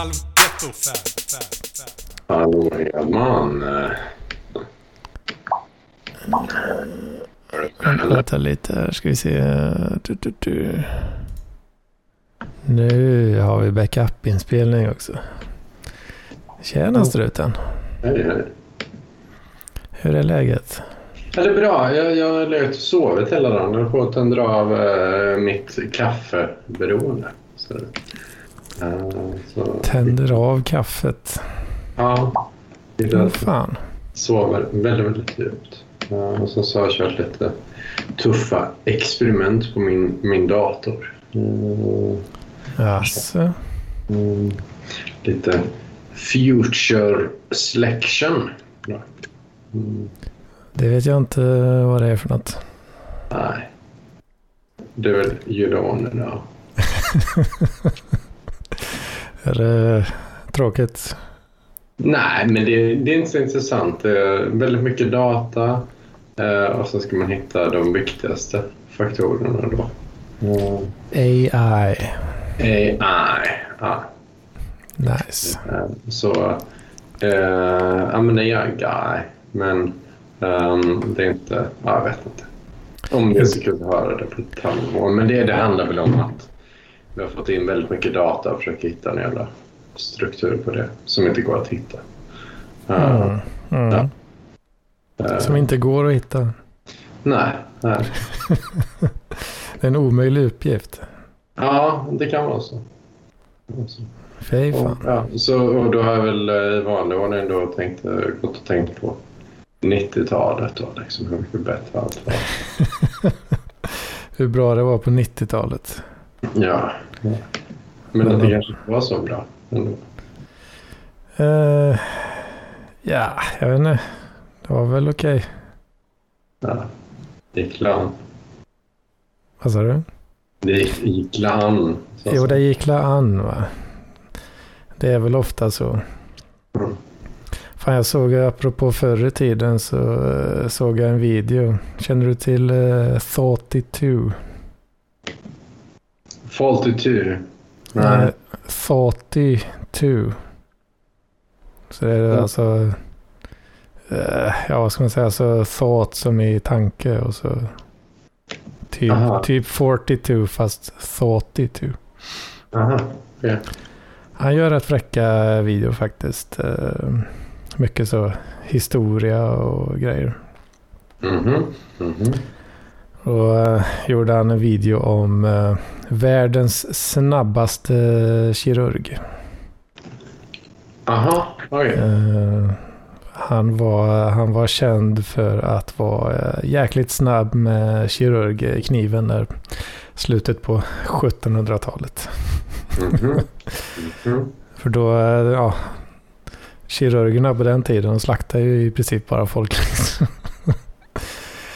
Halvgetto. Hallå, ja, man. Vänta lite här ska vi se. Du, du, du. Nu har vi backup-inspelning också. Tjena struten. Hej, hej. Hur är läget? Ja, det är bra. Jag, jag har legat och sovit hela dagen. Jag har fått en dra av eh, mitt kaffeberoende. Så, så, Tänder av kaffet. Ja. Det är fan. sover väldigt, väldigt djupt. Och sen så har jag kört lite tuffa experiment på min, min dator. Mm, Jaså? mm, lite future selection. Mm, Det vet jag inte vad det är för något. nej. Det är väl you don't know. Är det tråkigt? Nej, men det, det är inte så intressant. Det är väldigt mycket data eh, och så ska man hitta de viktigaste faktorerna då. AI. AI. Ja. Nice. Eh, Så, eh, ja men det är guy. Men ehm, det är inte, ja, jag vet inte. Om det är så kul att höra det på ett halvår. Men det, det handlar väl om att vi har fått in väldigt mycket data och försöker hitta en jävla struktur på det som inte går att hitta. Mm. Mm. Ja. Som inte går att hitta. Nej, nej. Det är en omöjlig uppgift. Ja, det kan vara så. Fy Och, fan. ja, så, och då har jag väl eh, i vanlig ordning då tänkt, eh, gått och tänkt på 90-talet och liksom hur mycket bättre allt var. Hur bra det var på 90-talet. Ja. Men Men det kanske inte var så bra ändå. Eh, ja, jag vet inte. Det var väl okej. Ja. Det gick an. Vad sa du? Det gick, gick an. Jo, det gick an va. Det är väl ofta så. Mm. Fan, jag såg, apropå förr i tiden, så eh, såg jag en video. Känner du till uh, 32? Faulty 2. Nej. Nej. 32. Så det är Mm. alltså... eh, ja, vad ska man säga? Så thought som i tanke och så... Typ, Aha. typ 42 fast 32. Aha. okej. Han gör rätt fräcka video faktiskt. Eh, Mycket så historia och grejer. Mhm. Mhm. Och eh, gjorde han en video om eh, världens snabbaste kirurg. Aha. Eh, han, var, han var känd för att vara eh, jäkligt snabb med kirurgkniven där slutet på 1700-talet. Mhm. Mhm. För då, eh, ja, kirurgerna på den tiden slaktade ju i princip bara folk.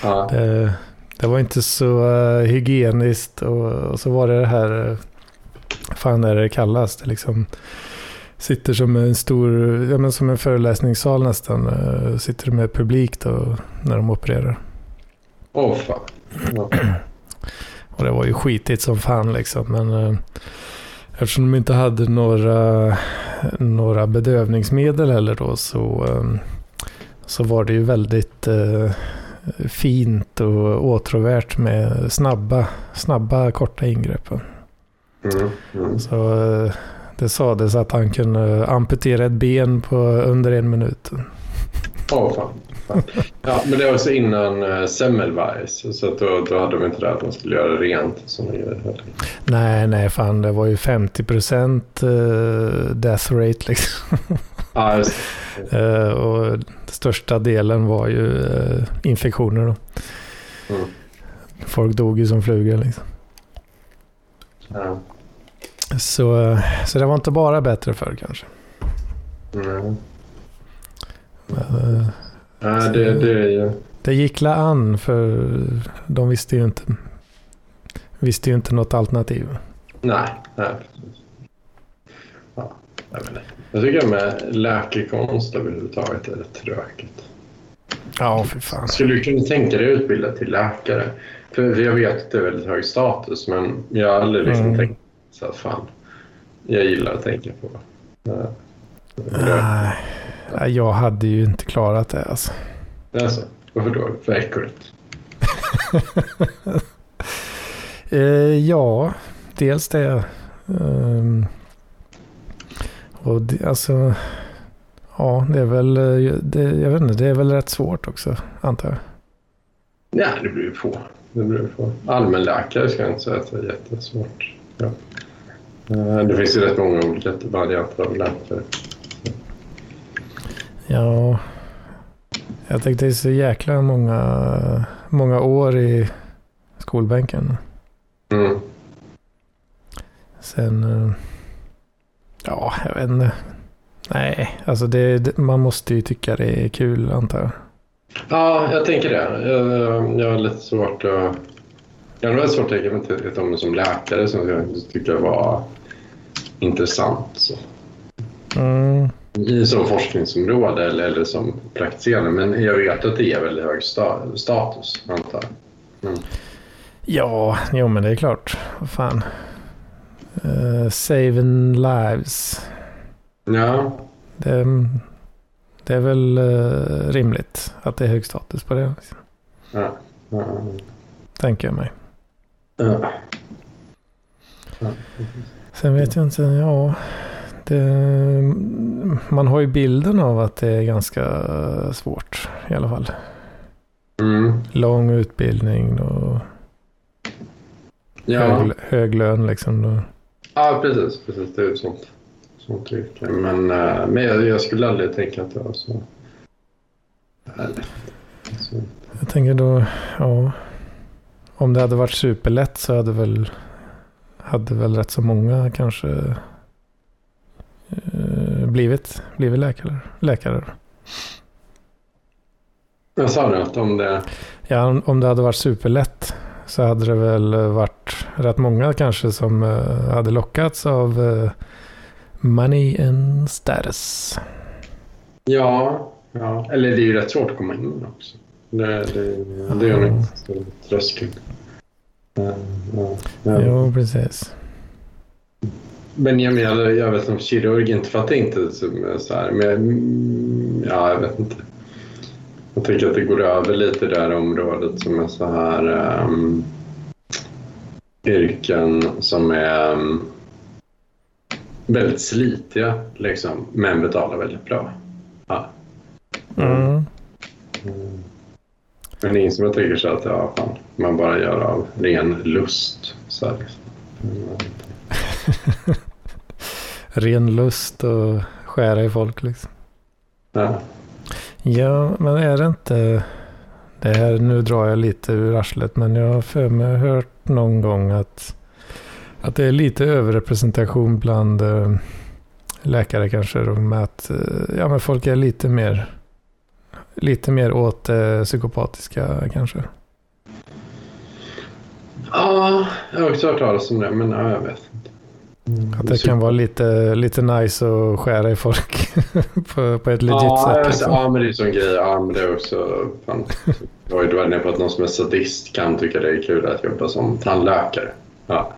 Ja. det, det var inte så eh, hygieniskt och, och så var det det här, uh, fan är det kallas, det liksom sitter som en stor, ja men som en föreläsningssal nästan, eh, sitter med publik då när de opererar. Åh fan. Ja. Och det var ju skitigt som fan liksom. Men eh, eftersom de inte hade några, några bedövningsmedel heller då så, så var det ju väldigt eh, fint och åtråvärt med snabba, snabba korta ingrepp. Mm. Mm. Så eh, det sades att han kunde amputera ett ben på under en minut. Åh fan. fan. Ja, men det var också innan uh, Semmelweis. Så då, då hade de inte det att man skulle göra rent. Som de gör här. Nej, nej, fan det var ju 50% eh, death rate liksom. Ja, Eh, och största delen var ju eh, infektioner då. Mm. Folk dog ju som flugor liksom. Ja. Så, eh, så det var inte bara bättre förr kanske. Mm. Eh, Ja, det, det är ju... det gick la an för de visste ju inte, visste ju inte något alternativ. Nej, nej. precis. Ja, jag, vet inte. Jag tycker med läkekonst överhuvudtaget är rätt tråkigt. Ja, för fan. Skulle du kunna tänka dig att utbilda till läkare? För jag vet att det är väldigt hög status, men jag har aldrig liksom Mm. tänkt så här, fan, jag gillar att tänka på Nej, jag hade ju inte klarat det alltså. Alltså, varför då? För äckligt? Eh, ja, dels det. Um, och det, alltså, ja, det är väl, eh, det, jag vet inte, det är väl rätt svårt också, antar jag. Nej, det beror ju på. Det beror på. Allmänläkare ska jag inte säga att det är jättesvårt. Ja. Eh, Det finns ju rätt många olika varianter av läkare. Ja, jag tänkte det är så jäkla många, många år i skolbänken. Mm. Sen, eh, ja, jag vet inte. Nej, alltså det, det, man måste ju tycka det är kul antar jag. Ja, jag tänker det. Jag, jag har lite svårt att... Jag har väldigt svårt att tänka mig till ett ämne som läkare som jag tycker var intressant. Så. Mm, I som forskningsområde eller, eller som praktiserande. Men jag vet att det är väldigt hög sta, status, antar jag. Mm. ja, jo men det är klart. Fan. Uh, saving lives. Ja, Det, det är väl eh, rimligt att det är hög status på det. Liksom, ja, ja, tänker jag mig. ja. Sen vet jag inte, ja. Det, man har ju bilden av att det är ganska svårt i alla fall. Mm. Lång utbildning och Ja. hög, hög lön liksom. Ja, precis. precis. Det är ett sånt, sånt yrke. Men, eh, men jag, jag skulle aldrig tänka att var så... Eller, så. Jag tänker då, ja. Om det hade varit superlätt så hade väl, hade väl rätt så många kanske eh, blivit, blivit läkare. läkare. Jag sa det att om det... Ja, om det hade varit superlätt så hade det väl varit rätt många kanske som eh, hade lockats av eh, money and status. Ja, ja, eller det är ju rätt svårt att komma in också. Det, det, det är ju en tröskel. Ja, ja, ja. Jo, precis. Men jag menar, jag vet som kirurg, inte att det inte är så- så här, men mm, ja, jag vet inte. Jag tycker att det går över lite det här området som är så här um, yrken som är um, väldigt slitiga liksom, men betalar väldigt bra. Ja. Mm. Men det är ingen som jag tycker så att ja, fan, man bara gör av ren lust. Så här, liksom. Mm. Ren lust och skära i folk liksom. Ja. Ja, men är det inte... Det här, nu drar jag lite ur arslet, men jag har för mig hört någon gång att, att det är lite överrepresentation bland eh, läkare kanske. Med att eh, ja, men folk är lite mer, lite mer åt det psykopatiska kanske. ja, jag har också hört talas om det, men ja, jag vet inte. Mm. Att det kan vara lite, lite nice att skära i folk på, på ett legit ja, sätt. jag- Liksom. Ja, men det är ju sån grej. Ja, men det är också... Fan, jag var ju inne på att någon som är sadist kan tycka det är kul att jobba som tandläkare. Ja.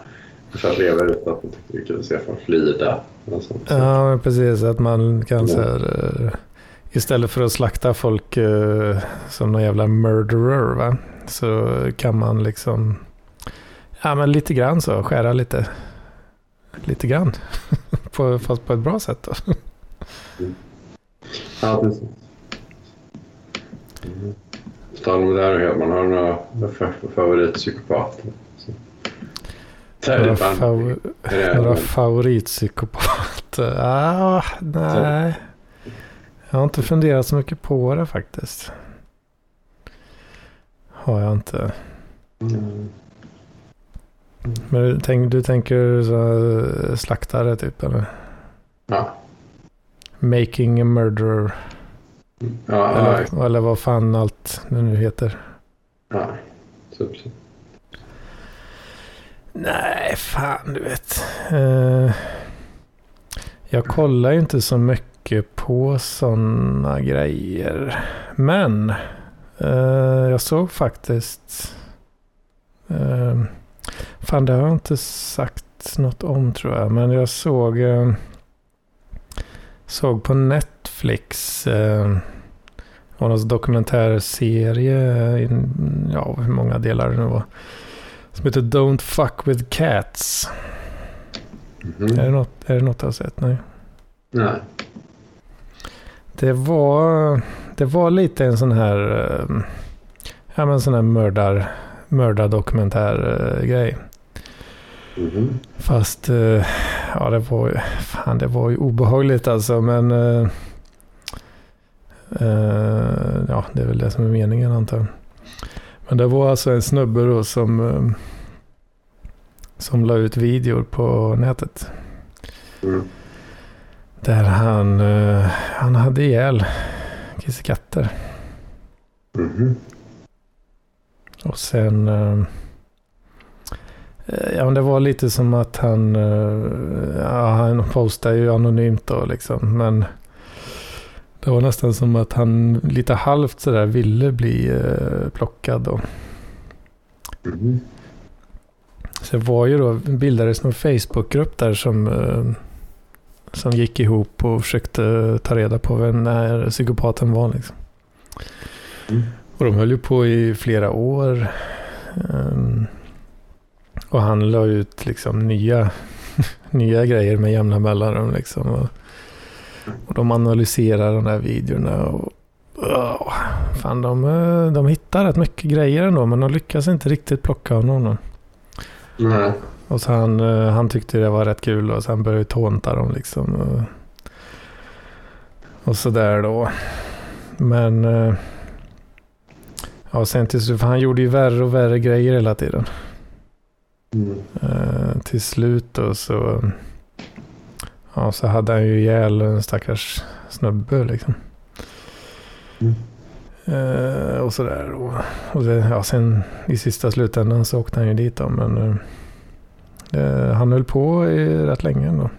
För att leva utan att man tycker det är kul att se folk lida. Ja, men precis. Att man kan så här, eh, istället för att slakta folk eh, som någon jävla murderer, va? så kan man liksom, ja men lite grann så, skära lite, lite grann. på, fast på ett bra sätt då. Ja, precis. Mm. Tal om det här Hedman, har du några fa- favoritpsykopater? Fav, några favoritpsykopater? Ah, nej. Jag har inte funderat så mycket på det faktiskt. Har jag inte. Mm. Men du, tänk, du tänker så, här, slaktare typ eller? Ja. Making a murderer. Ja, ja, Eller, eller vad fan allt det nu heter. ja. Typ så. Nej, fan du vet. Eh, jag kollar ju inte så mycket på sådana grejer. Men eh, jag såg faktiskt... Eh, fan, det har jag inte sagt något om tror jag. Men jag såg... Eh, såg på Netflix. Eh, någon dokumentärserie. in- Ja, hur många delar det nu var. Som heter Don't Fuck With Cats. Mhm. Är, det något, är det något jag har sett? Nej. Nej. Det var, det var lite en sån här, eh, ja men sån här mördar, mördardokumentär eh, grej. Mhm. Fast, eh, ja det var ju, fan det var ju obehagligt alltså men, eh, ja det är väl det som är meningen antar jag. Men det var alltså en snubbe då som, som la ut videor på nätet. Mm. Där han, han hade ihjäl kissekatter. Mhm. Och sen... eh, eh, Ja, men det var lite som att han... eh, Ja, han postade ju anonymt då liksom. Men det var nästan som att han lite halvt sådär ville bli plockad då. Mhm. Så det var ju då, bildades någon Facebookgrupp där som, som gick ihop och försökte ta reda på vem den här psykopaten var liksom. Mm. Och de höll ju på i flera år. Ehm, och han la ut liksom nya, nya grejer med jämna mellanrum liksom. Och, och de analyserar de där videorna och oh, fan de, eh, de hittar rätt mycket grejer ändå men de lyckas inte riktigt plocka av någon. Nej. Och så han, eh, han tyckte det var rätt kul och sen började tånta dem liksom. Och, och sådär då. Men... Ja, sen till slut, för han gjorde ju värre och värre grejer hela tiden. Mm. Eh, till slut då så... Ja, så hade han ju ihjäl en stackars snubbe liksom. Mm. Eh, och sådär. Och, och det, ja, sen i sista slutändan så åkte han ju dit då. Men eh, eh, han höll på i rätt länge ändå.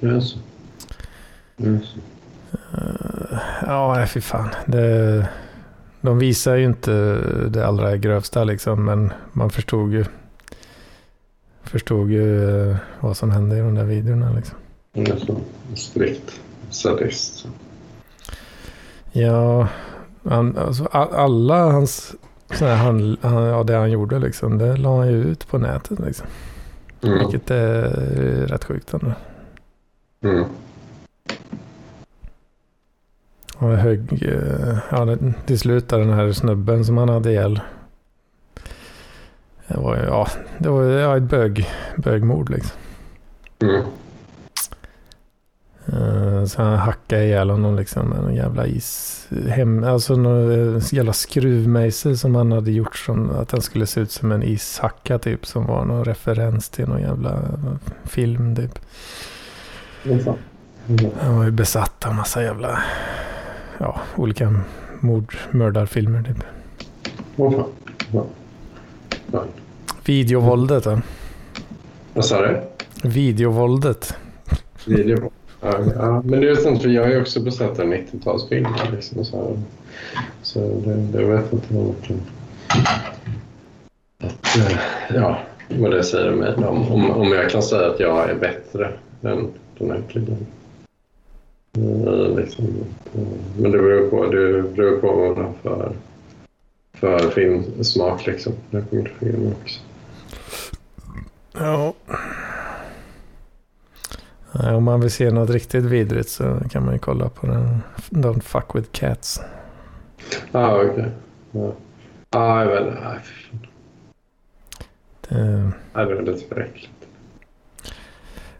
Jaså. Jaså. Ja, fy fan. Det, de visar ju inte det allra grövsta liksom. Men man förstod ju. Förstod ju eh, vad som hände i de där videorna liksom. Han är så strikt sadist. Ja, han, alltså, alla hans... Här, han, han, ja, det han gjorde liksom. Det la han ju ut på nätet liksom. Mm. Vilket är rätt sjukt ändå. Mm. Och högg, eh, ja, det- till slut där den här snubben som han hade ihjäl. Det var ja, det var ja, ett bög, bögmord liksom. Mm. Eh, Så han hackade ihjäl honom liksom med en jävla is... Hem, alltså någon eh, jävla skruvmejsel som han hade gjort som att den skulle se ut som en ishacka typ. Som var någon referens till någon jävla eh, film typ. Mm. Han var ju besatt av massa jävla... Ja, olika mord, mördarfilmer typ. Videovåldet va? Vad sa du? Videovåldet. Video. Ja, ja, men det är sant för jag är också besatt av 90-talsfilmer. Liksom, så så det, det vet inte kan... Att, eh, ja, vad det säger mig om, om, om jag kan säga att jag är bättre än den här killen. Eh, Liksom, eh, men det beror på, det beror på vad man har för, för filmsmak liksom. Det kommer till film också. Ja. Om man vill se något riktigt vidrigt så kan man ju kolla på den. Don't fuck with cats. Ja, ah, okej. Ja. Ah, jag vet inte. Fan. Det, Nej, det var lite för äckligt.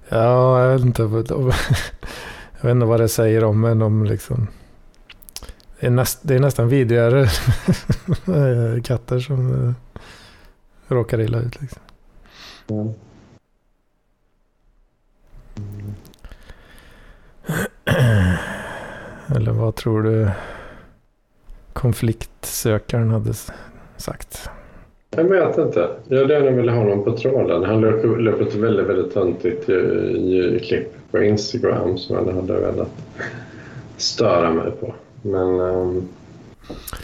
ja, jag vet inte. Jag vet inte vad det säger om men om liksom. Det är, näst, det är nästan vidrigare katter som eh, råkar illa ut. Liksom. Ja. Eller vad tror du konfliktsökaren hade sagt? Jag vet inte. Jag hade gärna velat ha någon på tråden. Han la upp ett väldigt, väldigt töntigt eh, ljudklipp på Instagram som jag hade velat störa mig på. Men... ehm,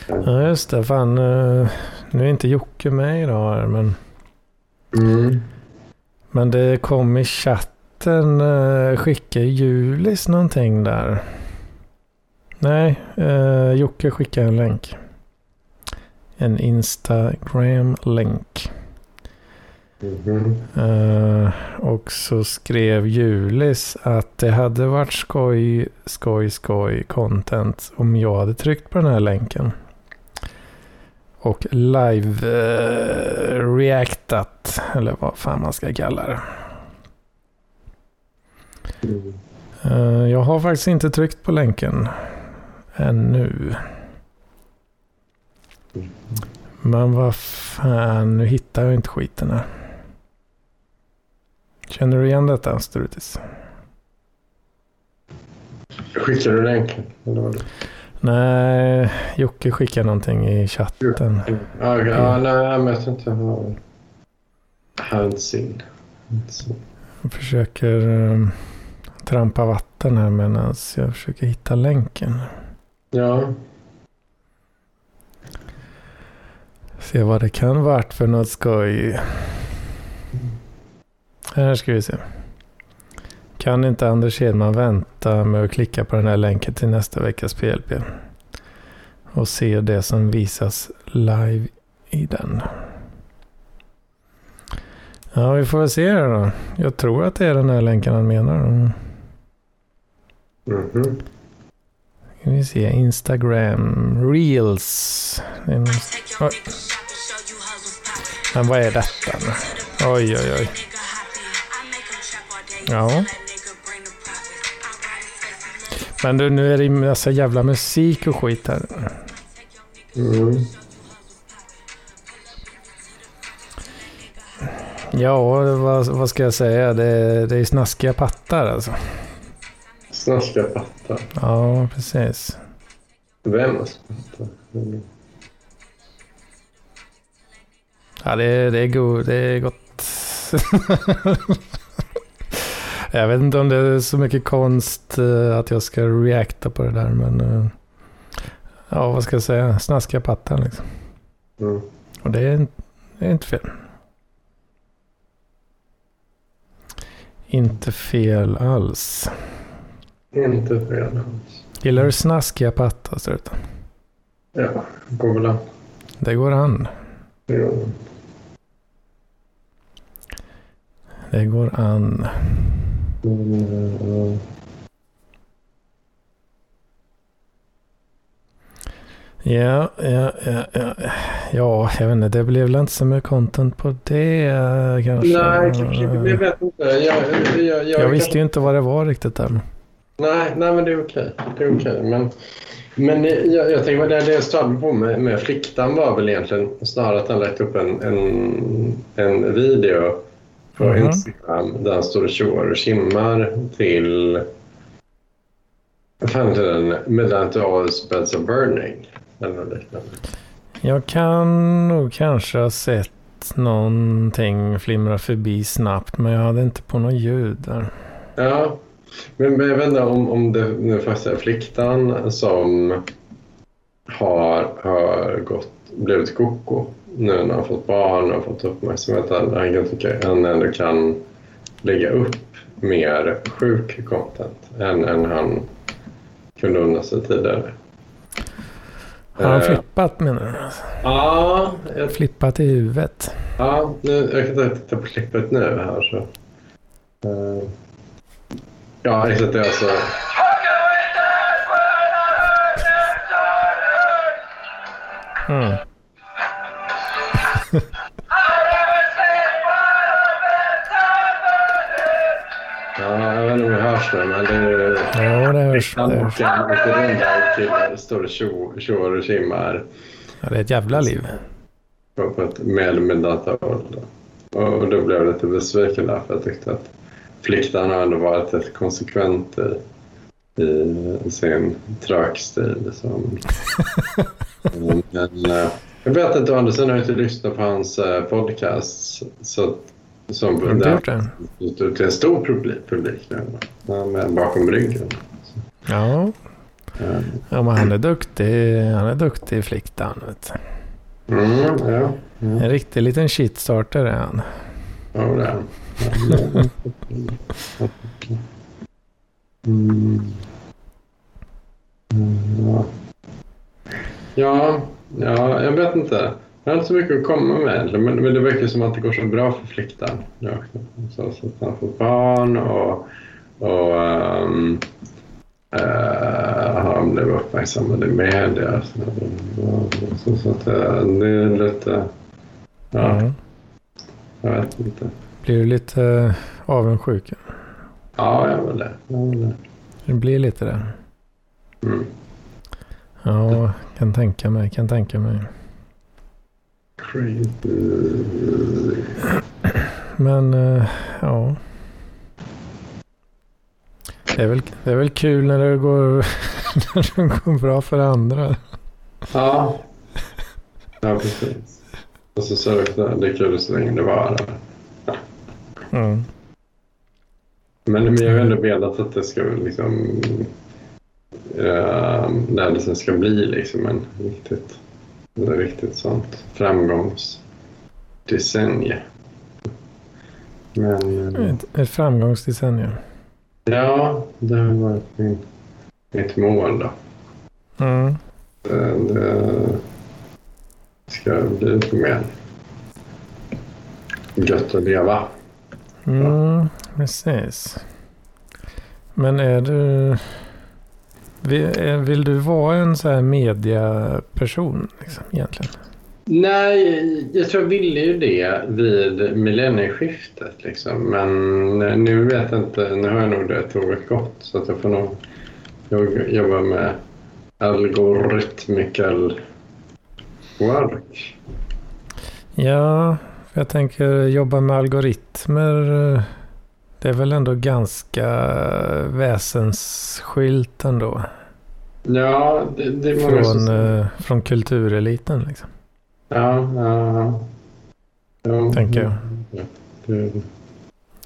Ja just det, fan. eh, Nu är inte Jocke med idag här, men, mm, men det kom i chatten chatten uh, skickar Julis någonting där? Nej, uh, Jocke skickar en länk. En Instagram-länk. Mhm. Uh, och så skrev Julis att det hade varit skoj, skoj, skoj content om jag hade tryckt på den här länken. Och live uh, reactat, eller vad fan man ska kalla det. Uh, jag har faktiskt inte tryckt på länken ännu. Men vad fan, nu hittar jag inte skiten här. Känner du igen detta, Strutis? Skickar du länken? Nej, Jocke skickar någonting i chatten. Ja, ja, nej, jag tror inte seen. Jag försöker um, trampa vatten här medan jag försöker hitta länken. Ja. Se vad det kan varit för något skoj. Här ska vi se. Kan inte Anders Hedman vänta med att klicka på den här länken till nästa veckas PLP? Och se det som visas live i den. Ja, vi får väl se här då. Jag tror att det är den här länken han menar. Mm. -hmm. Ska vi se. Instagram Reels. En- Oj. Men vad är detta nu? Oj, oj, oj. Ja. Men du, nu är det ju massa jävla musik och skit här. Mm. Ja, vad, vad ska jag säga? Det, det är snaskiga pattar alltså. Snaskiga pattar. Ja, precis. Vems pattar? Mm. Ja, det, det är god, det är gott. jag vet inte om det är så mycket konst eh, att jag ska reacta på det där, men eh, ja, vad ska jag säga? Snaskiga pattar liksom. Mm. Och det är, det är inte fel. Inte fel alls. Inte fel alls. Gillar du snaskiga pattar, Struten? Ja, går väl an. Det går an. Det gör det. Det går an. Ja, ja, ja, ja. Ja, jag vet inte. Det blev väl inte så mycket content på det kanske. Nej, kanske- jag vet inte. Jag, jag, jag, Jag visste ju inte vad det var riktigt där. Nej, nej men det är okej. Det är okej. Men, men jag, jag tänker det, det jag störde på med, med fliktan var väl egentligen snarare att han lagt upp en, en, en video på Mhm. Instagram där han står och tjoar och simmar till vad fan heter den? Midnight Oils Beds of Burning. Eller något liknande. Jag kan nog kanske ha sett någonting flimra förbi snabbt, men jag hade inte på något ljud där. Ja, men, men jag vet inte om, om det nu faktiskt är fliktan som har, har gått, blivit koko nu när han fått barn och fått uppmärksamhet. Han, han kan tycka att han ändå kan lägga upp mer sjuk content än, än han kunde unna sig tidigare. Har han Eh, flippat menar du? Ja, jag, Flippat i huvudet? ja nu, jag kan ta- titta på klippet nu här. Så. Eh, ja, exakt. Det alltså... Mm. Ja, jag vet inte om det hörs nu, men det är... Ja, det hörs. Det, hörs. där och står och tjo- tjoar och simmar Ja, det är ett jävla liv. på, ett mer eller mindre och då blev jag lite besviken där för jag tyckte att fliktan har ändå varit rätt konsekvent i, i sin trökstil. Som, men, eh, jag vet inte, å andra sidan har jag inte lyssnat på hans eh, podcast. Så, som, Har du gjort det? det till en stor publik, publik nu. Ja, Med bakom ryggen. Ja. Eh, ja, men han är duktig. Han är duktig i fliktan. Vet. Mm, ja. En riktig liten shitstarter är han. Ja, det är han. Ja. Ja, ja, jag vet inte. Jag har inte så mycket att komma med men, men det verkar som att det går så bra för flickan. Ja, så, så att han får barn och, och um, uh, han blev uppmärksammad i media. Så, så, så att det är lite... Ja, Mm. jag vet inte. Blir du lite uh, avundsjuk? Ja, jag vill det. Jag vill det. Det blir lite det. Mm. Ja, kan tänka mig, kan tänka mig. Crazy. Men eh, ja. Det är, väl, det är väl kul när det går, när det går bra för andra. Ja. Ja, precis. Och så att det är kul så länge det varar. Mm. Men, men jag har ändå velat att det ska liksom... Uh, det här ska bli liksom en riktigt, en riktigt sånt framgångsdecennie. Men eh, Ett, ett framgångsdecennium. ja, det har varit min, mitt mål då. Mm. Det, det ska bli lite mer gött att leva. Mm, precis. Men är du... Vill, är- vill du vara en så här mediaperson liksom, egentligen? Nej, jag tror jag ville ju det vid millennieskiftet. Liksom. Men nu vet jag inte. Nu har jag nog det tåget gått. Så att jag får nog jag jobba med algoritmical work. Ja, jag tänker jobba med algoritmer. Det är väl ändå ganska väsensskilt ändå. Ja, det, det Från, som... eh, från kultureliten liksom. Ja, ja, ja. Tänker jag. Det,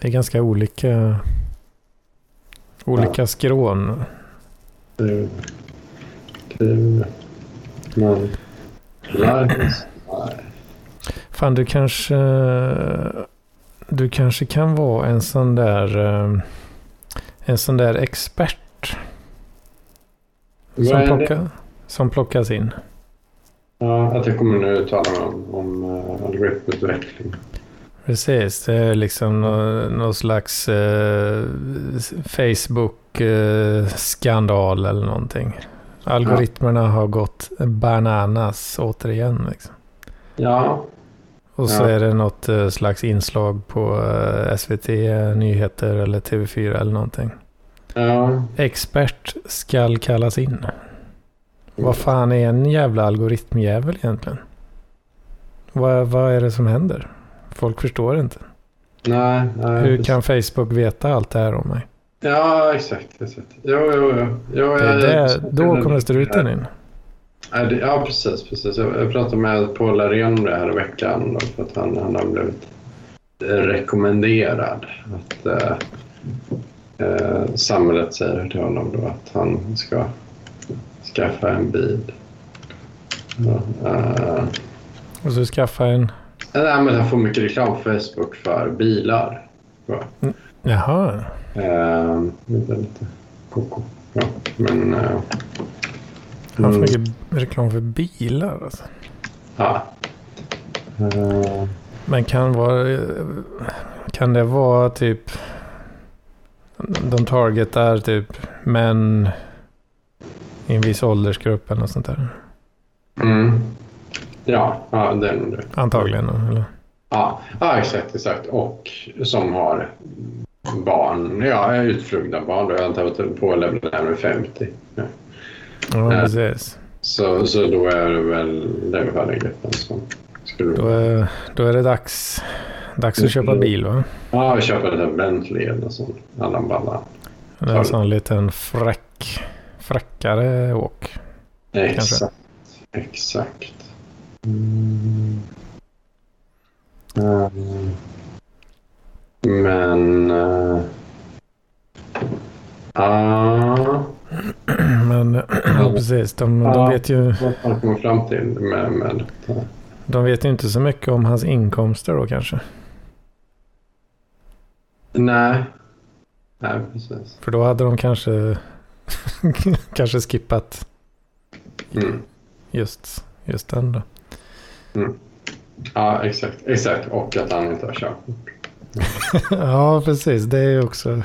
Det är ganska olika, olika skrån. det, det, men... Life. Fan, du kanske, du kanske kan vara en sån där, eh, en sån där expert som, plocka, som plockas in. Ja, att jag kommer nu uttala mig om, om uh, algoritmutveckling. Precis, det är liksom nå- någon slags eh, Facebook-skandal eller någonting. Algoritmerna har gått bananas återigen. Liksom. Ja, Och så Ja. är det något eh, slags inslag på eh, SVT Nyheter eller TV4 eller någonting. ja. Expert skall kallas in. Vad fan är en jävla algoritmjävel egentligen? Vad, vad är det som händer? Folk förstår inte. Nej, nej. Hur kan Facebook veta allt det här om mig? Ja, exakt. exakt. Jo, jo, jo. jo Det är jag- det, då kommer struten in. Ja, precis. precis. Jag, pratade med Paul Arén om det här i veckan. För att han, han har blivit rekommenderad att eh, eh, samhället säger till honom då att han ska skaffa en bil. Ja, eh, Och så skaffa en... nej, men han får mycket reklam på Facebook för bilar. Ja. Jaha. Eh, är lite koko. Ja, men... Eh, Han får mm, mycket reklam för bilar alltså. ja. Eh, Men kan, vara, kan det vara typ... De targetar typ män i en viss åldersgrupp eller något sånt där. Mm. Ja, ja, det är nog det. Antagligen. Eller? Ja, ja, exakt, exakt. Och som har barn, ja, utflugna barn. Då. Jag antar att på eller närmare 50. Ja. Ja, Ja. precis. Så, så då är det väl den gruppen som skulle... Då är, då är det dags, dags att köpa bil va? Ja, köper en Bentley eller sån Allan Balla. En sån liten fräck, fräckare åk. Exakt, exakt. Mm. Mm. Men... Uh, ah, Men ja, precis, de, de, Ja. vet ju, vad man kommer fram till med, med detta. de vet ju inte så mycket om hans inkomster då kanske. Nej. Nej, precis. För då hade de kanske, kanske skippat Mm. just, just den då. Mm. Ja, exakt. Exakt. Och att han inte har körkort. ja, precis. Det är ju också...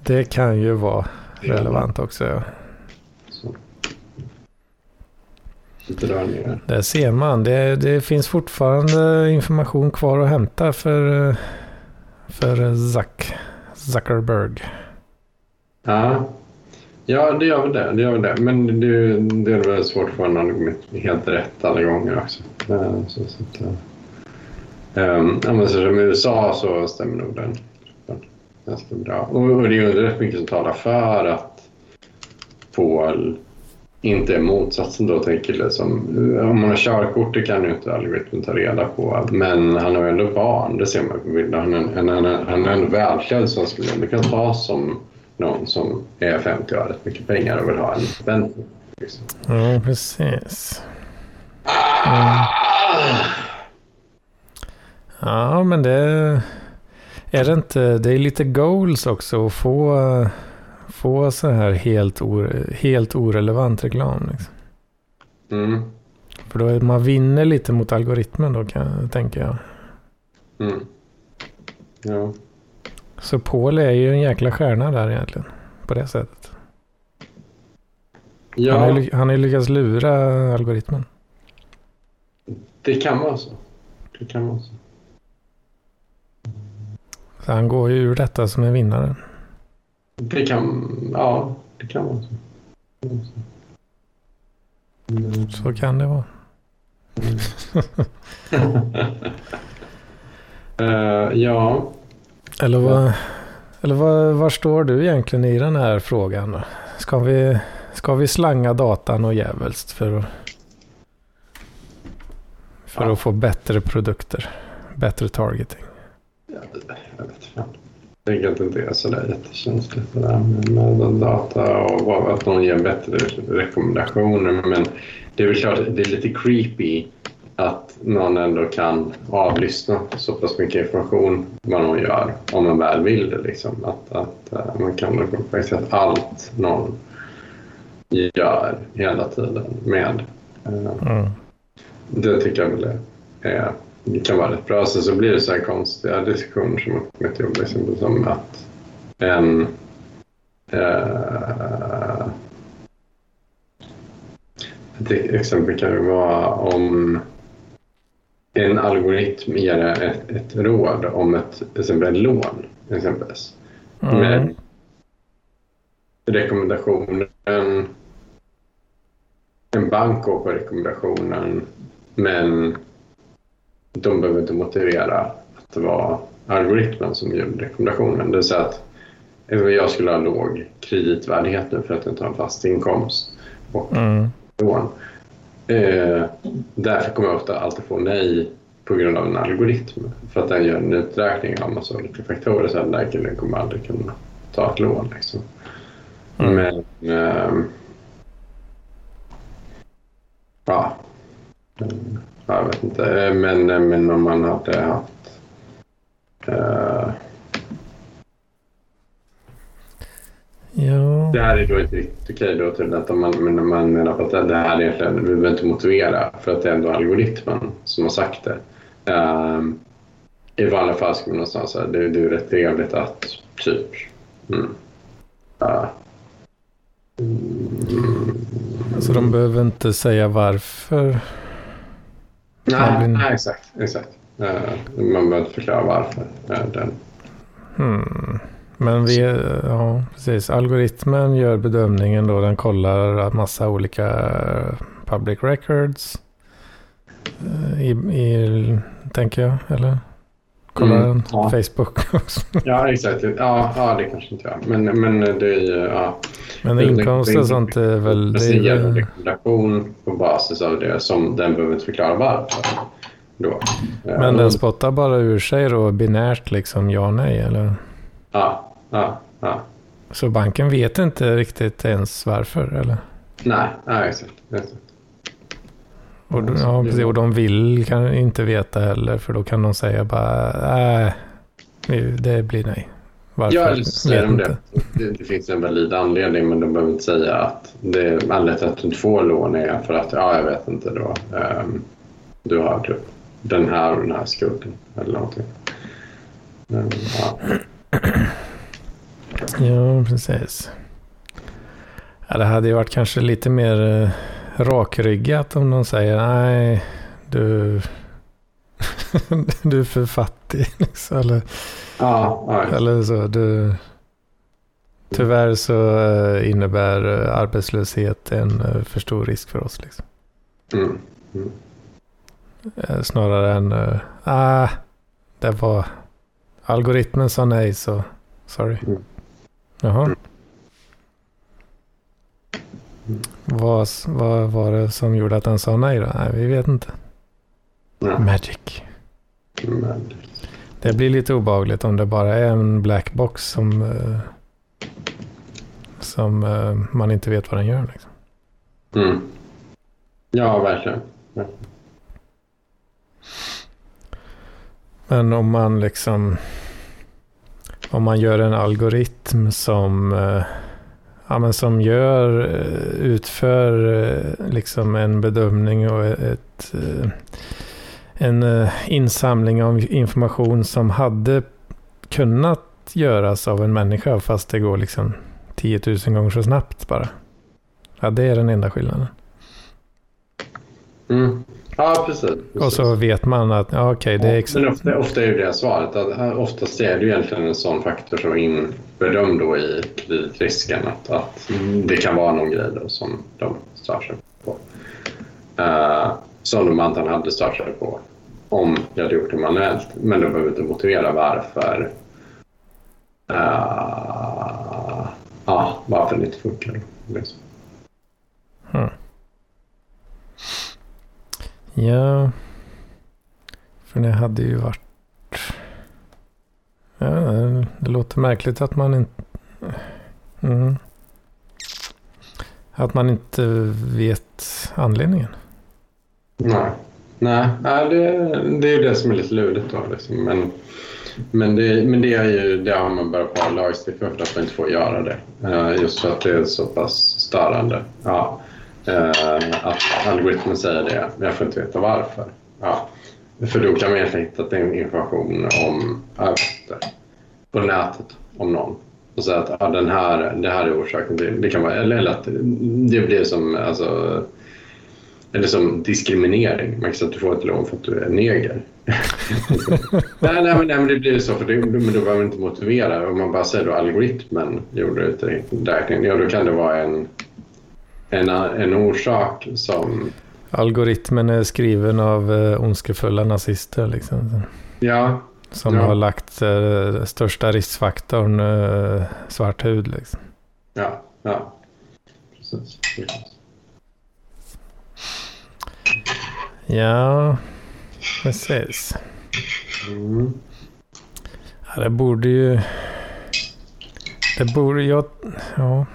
Det kan ju vara relevant också. Ja. Där ser man. Det, det finns fortfarande information kvar att hämta för, för Zuck, Zuckerberg. Ja. ja, det gör väl det. det, gör väl det. Men det, det är väl svårt att få någon helt rätt alla gånger också. Så, Så, så um, eh, eh, om som i USA så stämmer nog den ganska bra. Och, det är ju rätt mycket som talar för att Paul inte är motsatsen då tänker liksom, om man har körkort det kan ju inte algoritmen ta reda på men han har ändå barn, det ser man på bilden. Han är, han är, han är ändå välklädd han skulle ändå kunna ta som någon som är 50 och har rätt mycket pengar och vill ha en spänn. Liksom. Ja, precis. Ah! Ja, men det är det inte. Det är lite goals också att få, få så här helt, or, helt orelevant reklam. Liksom. Mm. För då är man vinner lite mot algoritmen då kan, tänker jag. Mm. Ja. Så Paul är ju en jäkla stjärna där egentligen. På det sättet. Han har ja, han har ju lyckats lura algoritmen. det kan vara så. Det kan vara så. Så han går ju ur detta som en vinnare. Det kan, ja, det kan vara så. Så. Mm. Så kan det vara. Eh, ja, Eller, vad, eller vad, var står du egentligen i den här frågan? Då? Ska, vi, ska vi slanga datan och djävulskt för att, för Ja. att få bättre produkter? Bättre targeting? Jag, jag vet fan. Jag tänker att det inte är sådär jättekänsligt det där med, med data och att någon ger bättre rekommendationer. Men det är väl klart, det är lite creepy att någon ändå kan avlyssna så pass mycket information vad någon gör om man väl vill det. Liksom. Att, att eh, man kan faktiskt att allt någon gör hela tiden med. eh, Mm. det tycker jag väl är, det kan vara rätt bra. Sen så blir det så här konstiga diskussioner som har kommit jobb, exempel som att en eh, ett exempel kan ju vara om en algoritm ger ett, ett råd om ett, exempel ett lån. Exempelvis. Mm. Men rekommendationen... En bank går på rekommendationen men de behöver inte motivera att det var algoritmen som gjorde rekommendationen. Det vill säga att jag skulle ha låg kreditvärdighet nu för att jag inte har en fast inkomst och Mm. lån. Eh, därför kommer jag ofta alltid få nej på grund av en algoritm. För att den gör en uträkning av massa olika faktorer. Så den där killen kommer aldrig kunna ta ett lån. Liksom. Mm. Men... ehm, ja. Mm, Jag vet inte. Men, men om man hade haft... eh, Ja. Det här är då inte riktigt okej då till att man, men man menar på att det här egentligen, vi behöver inte motivera för att det är ändå algoritmen som har sagt det. Ehm, I vanliga fall skulle man någonstans säga det, det är rätt trevligt att typ mm, ja. Mm, Alltså de behöver inte säga varför. Nej, nej, exakt. exakt. Eh, man behöver inte förklara varför. eh, den. Hmm. Men vi, ja, precis. Algoritmen gör bedömningen då. Den kollar massa olika public records. eh, I, i, tänker jag, eller? Kollar Mm, ja. Facebook också. Ja, exakt. Ja, ja, det kanske inte jag. Men, men det är ju... Ja. Men inkomst och sånt är väl... Det är en rekommendation på basis av det som den behöver inte förklara varför. Då. men den spottar bara ur sig då binärt liksom ja nej eller? Ja, ja, ja. Så banken vet inte riktigt ens varför eller? Nej, nej exakt. exakt. Och, Ja, precis, och de vill kan inte veta heller för då kan de säga bara nej, Vi- Det blir nej. Varför? Ja, eller så säger Vet de det. det. Det finns en valid anledning men de behöver inte säga att det är anledningen till att du inte får lån är för att, ja jag vet inte då, ehm, du har typ den här och den här skulden eller någonting. Men, ja. Ja, precis. Ja, det hade ju varit kanske lite mer eh, rakryggat om de säger nej, du, du är för fattig. Liksom, eller, Ja, ja, eller så. Du, tyvärr så eh, innebär eh, arbetslöshet en eh, för stor risk för oss. Liksom. mm. Eh, Snarare än, ah, det var algoritmen sa nej så sorry. Mm. Jaha. Vad, vad var det som gjorde att den sa nej då? Nej, vi vet inte. ja. Magic. Men, Det blir lite obehagligt om det bara är en black box som, eh, som eh, man inte vet vad den gör. Liksom. mm. Ja, verkligen. Men om man liksom om man gör en algoritm som eh, ja, men som gör eh, utför eh, liksom en bedömning och ett eh, en insamling av information som hade kunnat göras av en människa fast det går liksom 10 000 gånger så snabbt bara. Ja, det är den enda skillnaden. Mm. Ja, precis. precis. Och så vet man att ja, okej, det är ex- Men ofta, ofta är ju det svaret att oftast är det ju egentligen en sån faktor som är inbedömd då i kreditrisken att, att det kan vara någon grej då som de stör sig på. Uh, som de antagligen hade stört sig på om jag hade gjort det manuellt. Men de behöver inte motivera varför uh, ja, varför det inte funkar. Liksom. Hmm. Ja. För det hade ju varit... Ja, det låter märkligt att man inte... Mm. Att man inte vet anledningen. Nej, nej, nej det, det är ju det som är lite lurigt då. Liksom. Men, men, det, men det, är ju, det har man börjat ha lagstiftning för att man inte får göra det. Eh, just för att det är så pass störande. Ja. Eh, att algoritmen säger det, men jag får inte veta varför. Ja. För då kan man egentligen hitta information om arbete på nätet om någon. Och säga att ah, den här, det här är orsaken till det. Kan vara, eller, eller att det blir som alltså, eller som diskriminering. Man kan säga att du får ett lån för att du är neger. nej, nej, men, nej, men det blir ju så. För det, men då behöver man inte motivera. Om man bara säger att algoritmen gjorde uträkningen. Ja, då kan det vara en, en, en orsak som... Algoritmen är skriven av eh, ondskefulla nazister. Liksom, Ja, som Ja. har lagt eh, största riskfaktorn eh, svart hud. Liksom. ja, ja. Precis. Ja, precis. Mm. Ja, det borde ju... Det borde jag... Ja.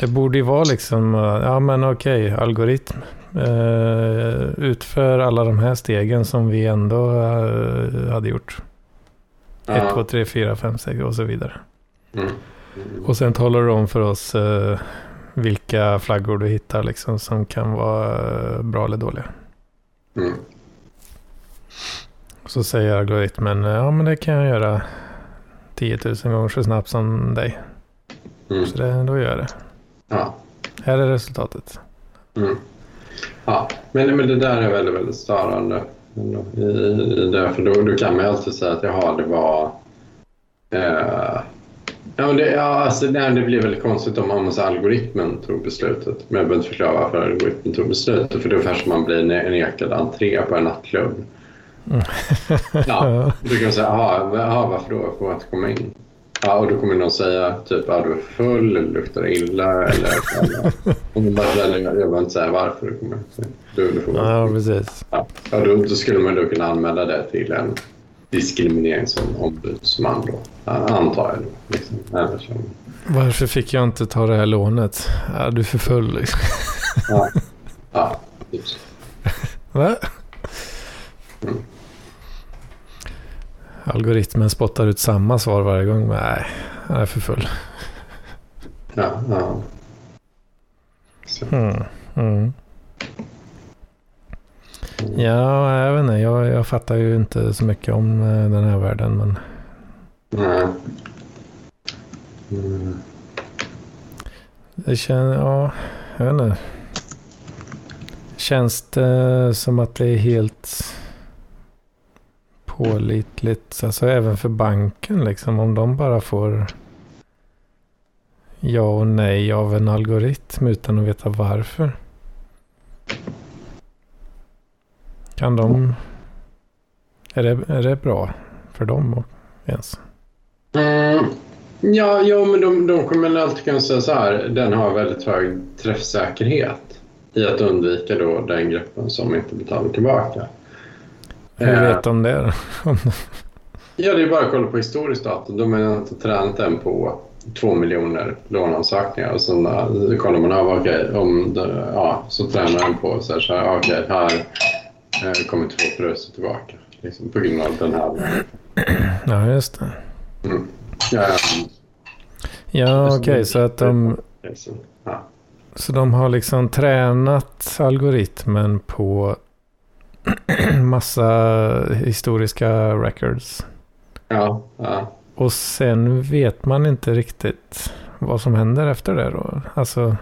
Det borde ju vara liksom... eh, Ja men okej, algoritm. Eh, utför alla de här stegen som vi ändå eh, hade gjort. 1, 2, Ja. 3, 4, 5, 6 och så vidare. Mm. Och sen talar du om för oss eh, vilka flaggor du hittar liksom som kan vara bra eller dåliga. Mm. Så säger algoritmen, ja men det kan jag göra 10 000 gånger så snabbt som dig. Mm. Så det, då gör jag det. Ja. Här är resultatet. Mm. Ja, men, men det där är väldigt, väldigt störande. I, i det, för då, då kan man ju alltid säga att jaha, det var... Eh, ja, men det, ja, alltså, nej, det blir väldigt konstigt om, om så algoritmen tog beslutet. Men jag behöver inte förklara varför algoritmen tog beslutet. För då kanske man blir ne- nekad entré på en nattklubb. Ja, då kan man säga, jaha, varför då? Man inte komma in? Ja, och då kommer någon säga typ, ja, du är full eller luktar illa eller... eller och man bara känner, jag behöver inte säga varför du kommer. Du, du får Ja, precis. ja. ja, då, då skulle man då kunna anmäla det till en diskrimineringsombudsman då. Antar jag då. Liksom. Så. Varför fick jag inte ta det här lånet? Ja, du är för full liksom. Ja. Ja, just. Va? Mm. Algoritmen spottar ut samma svar varje gång. Men nej, han är för full. Ja, ja. Mm. Mm. Ja, jag vet inte. Jag, jag fattar ju inte så mycket om eh, den här världen. Men Nej. Mm. det känns, ja, jag vet inte. Känns det som att det är helt pålitligt? Alltså även för banken liksom. Om de bara får ja och nej av en algoritm utan att veta varför. Kan de... Är det, är det bra för dem ens? Mm. Ja, ja, men de, de kommer alltid kunna säga så här. Den har väldigt hög träffsäkerhet i att undvika då den gruppen som inte betalar tillbaka. Hur Eh, vet de det? Ja, det är bara att kolla på historiskt data. De har inte tränat den på två miljoner låneansökningar och sen uh, kollar man av, okej, om det, ja, så tränar den på så här, så här okej, här uh, kommer två förluster tillbaka. Liksom, på grund av den här. Ja, just det. Mm. Ja, Ja, okej, så att de... ja. Så de har liksom tränat algoritmen på massa historiska records. Ja, ja. Och sen vet man inte riktigt vad som händer efter det då. Alltså...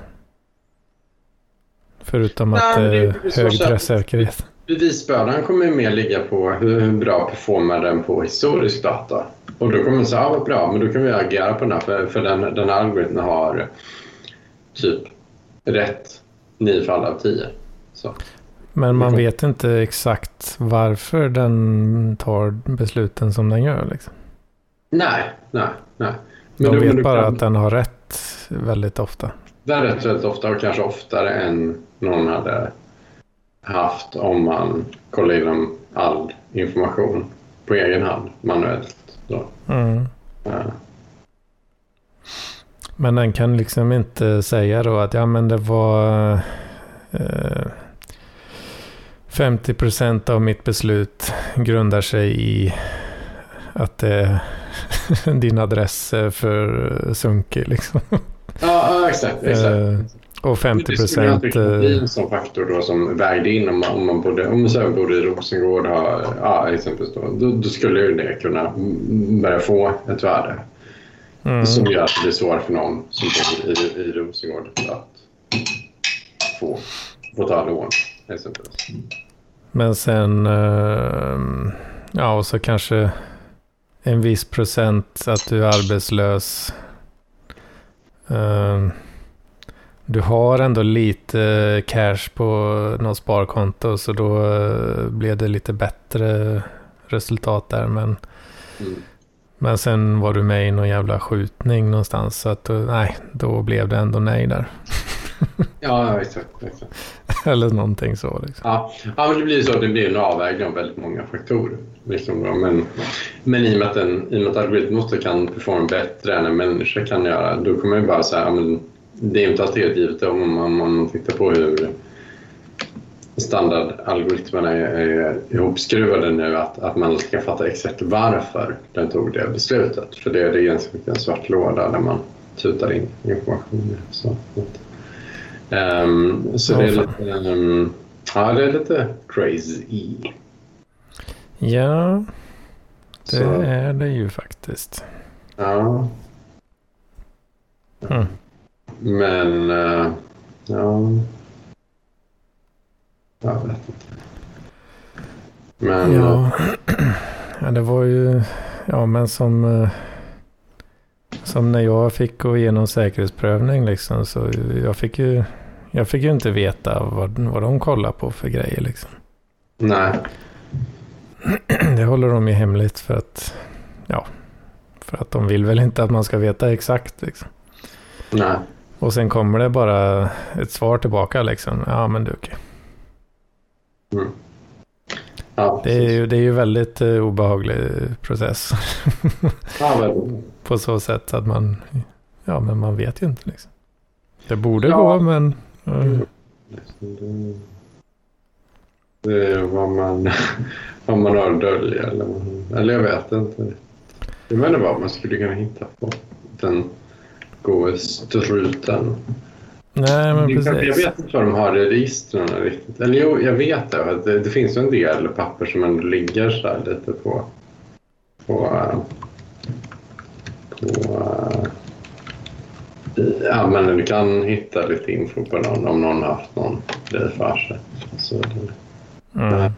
Förutom Nej, att det är så hög träffsäkerhet. Bevisbördan kommer mer ligga på hur, bra performar den på historisk data. Och då kommer man säga, ja vad bra, men då kan vi agera på den här för, för den, den här algoritmen har typ rätt nio fall av tio. Så. Men man Mhm. vet inte exakt varför den tar besluten som den gör. Liksom. Nej, nej, nej. De då- vet bara kan- att den har rätt väldigt ofta. Det är rätt väldigt ofta och kanske oftare än någon hade haft om man kollar igenom all information på egen hand manuellt. Mm. Ja. Men den kan liksom inte säga då att ja men det var eh, 50% av mitt beslut grundar sig i att det är din adress är för sunkig liksom. Ja, exakt. exakt. Eh, och 50% Det skulle bli eh, en sån faktor då som vägde in om man, om man bodde, om man bodde i Rosengård, ha, ja, exempelvis då, då, då skulle ju det kunna börja få ett värde mm, som gör att det blir svårare för någon som bor i, i Rosengård att få, få ta lån. Exempelvis. Men sen, eh, ja och så kanske en viss procent att du är arbetslös. Eh, du har ändå lite cash på något sparkonto så då eh, blev det lite bättre resultat där. Men, Mm. men sen var du med i någon jävla skjutning någonstans så att då, nej, då blev det ändå nej där. Ja, exakt. exakt. Eller någonting så liksom. Ja, ja men det blir så att det blir en avvägning av väldigt många faktorer. Liksom då. Men, men i och med att en, i och med kan performa bättre än en människa kan göra, då kommer man ju bara säga ja, det är inte alltid helt givet om man, om man tittar på hur standardalgoritmerna är, är ihopskruvade nu att, att man ska fatta exakt varför den tog det beslutet. För det, det är ganska mycket en svart låda där man tutar in information. Så, ehm, så Ja, det är fan. lite, ehm, ja, det är lite crazy. Ja, det Så, är det ju faktiskt. ja. Mm. Men, eh, ja. Jag vet inte. Men, eh, Ja. ja, det var ju, ja men som, eh, som när jag fick gå igenom säkerhetsprövning liksom, så jag fick ju, jag fick ju inte veta vad, vad de kollar på för grejer liksom. nej. Det håller de ju hemligt för att, ja, för att de vill väl inte att man ska veta exakt liksom. Nej. Och sen kommer det bara ett svar tillbaka liksom. Ja men du okej. Mm. Ja, Det är ju, det är ju väldigt eh, obehaglig process. Ja, väl. på så sätt att man, ja men man vet ju inte liksom. Det borde Ja. gå men, Mm. Det är vad man, vad man har att dölja. Eller, eller jag vet inte. Jag menar vad man skulle kunna hitta på den goda struten. Nej, men Jag precis. vet inte vad de har i registren riktigt. Eller jo, jag vet det. att Det, det finns ju en del papper som ändå ligger så här lite på... På... eh, på eh, ja, men du kan hitta lite info på någon om någon har haft någon grej för sig. Så det, Mm.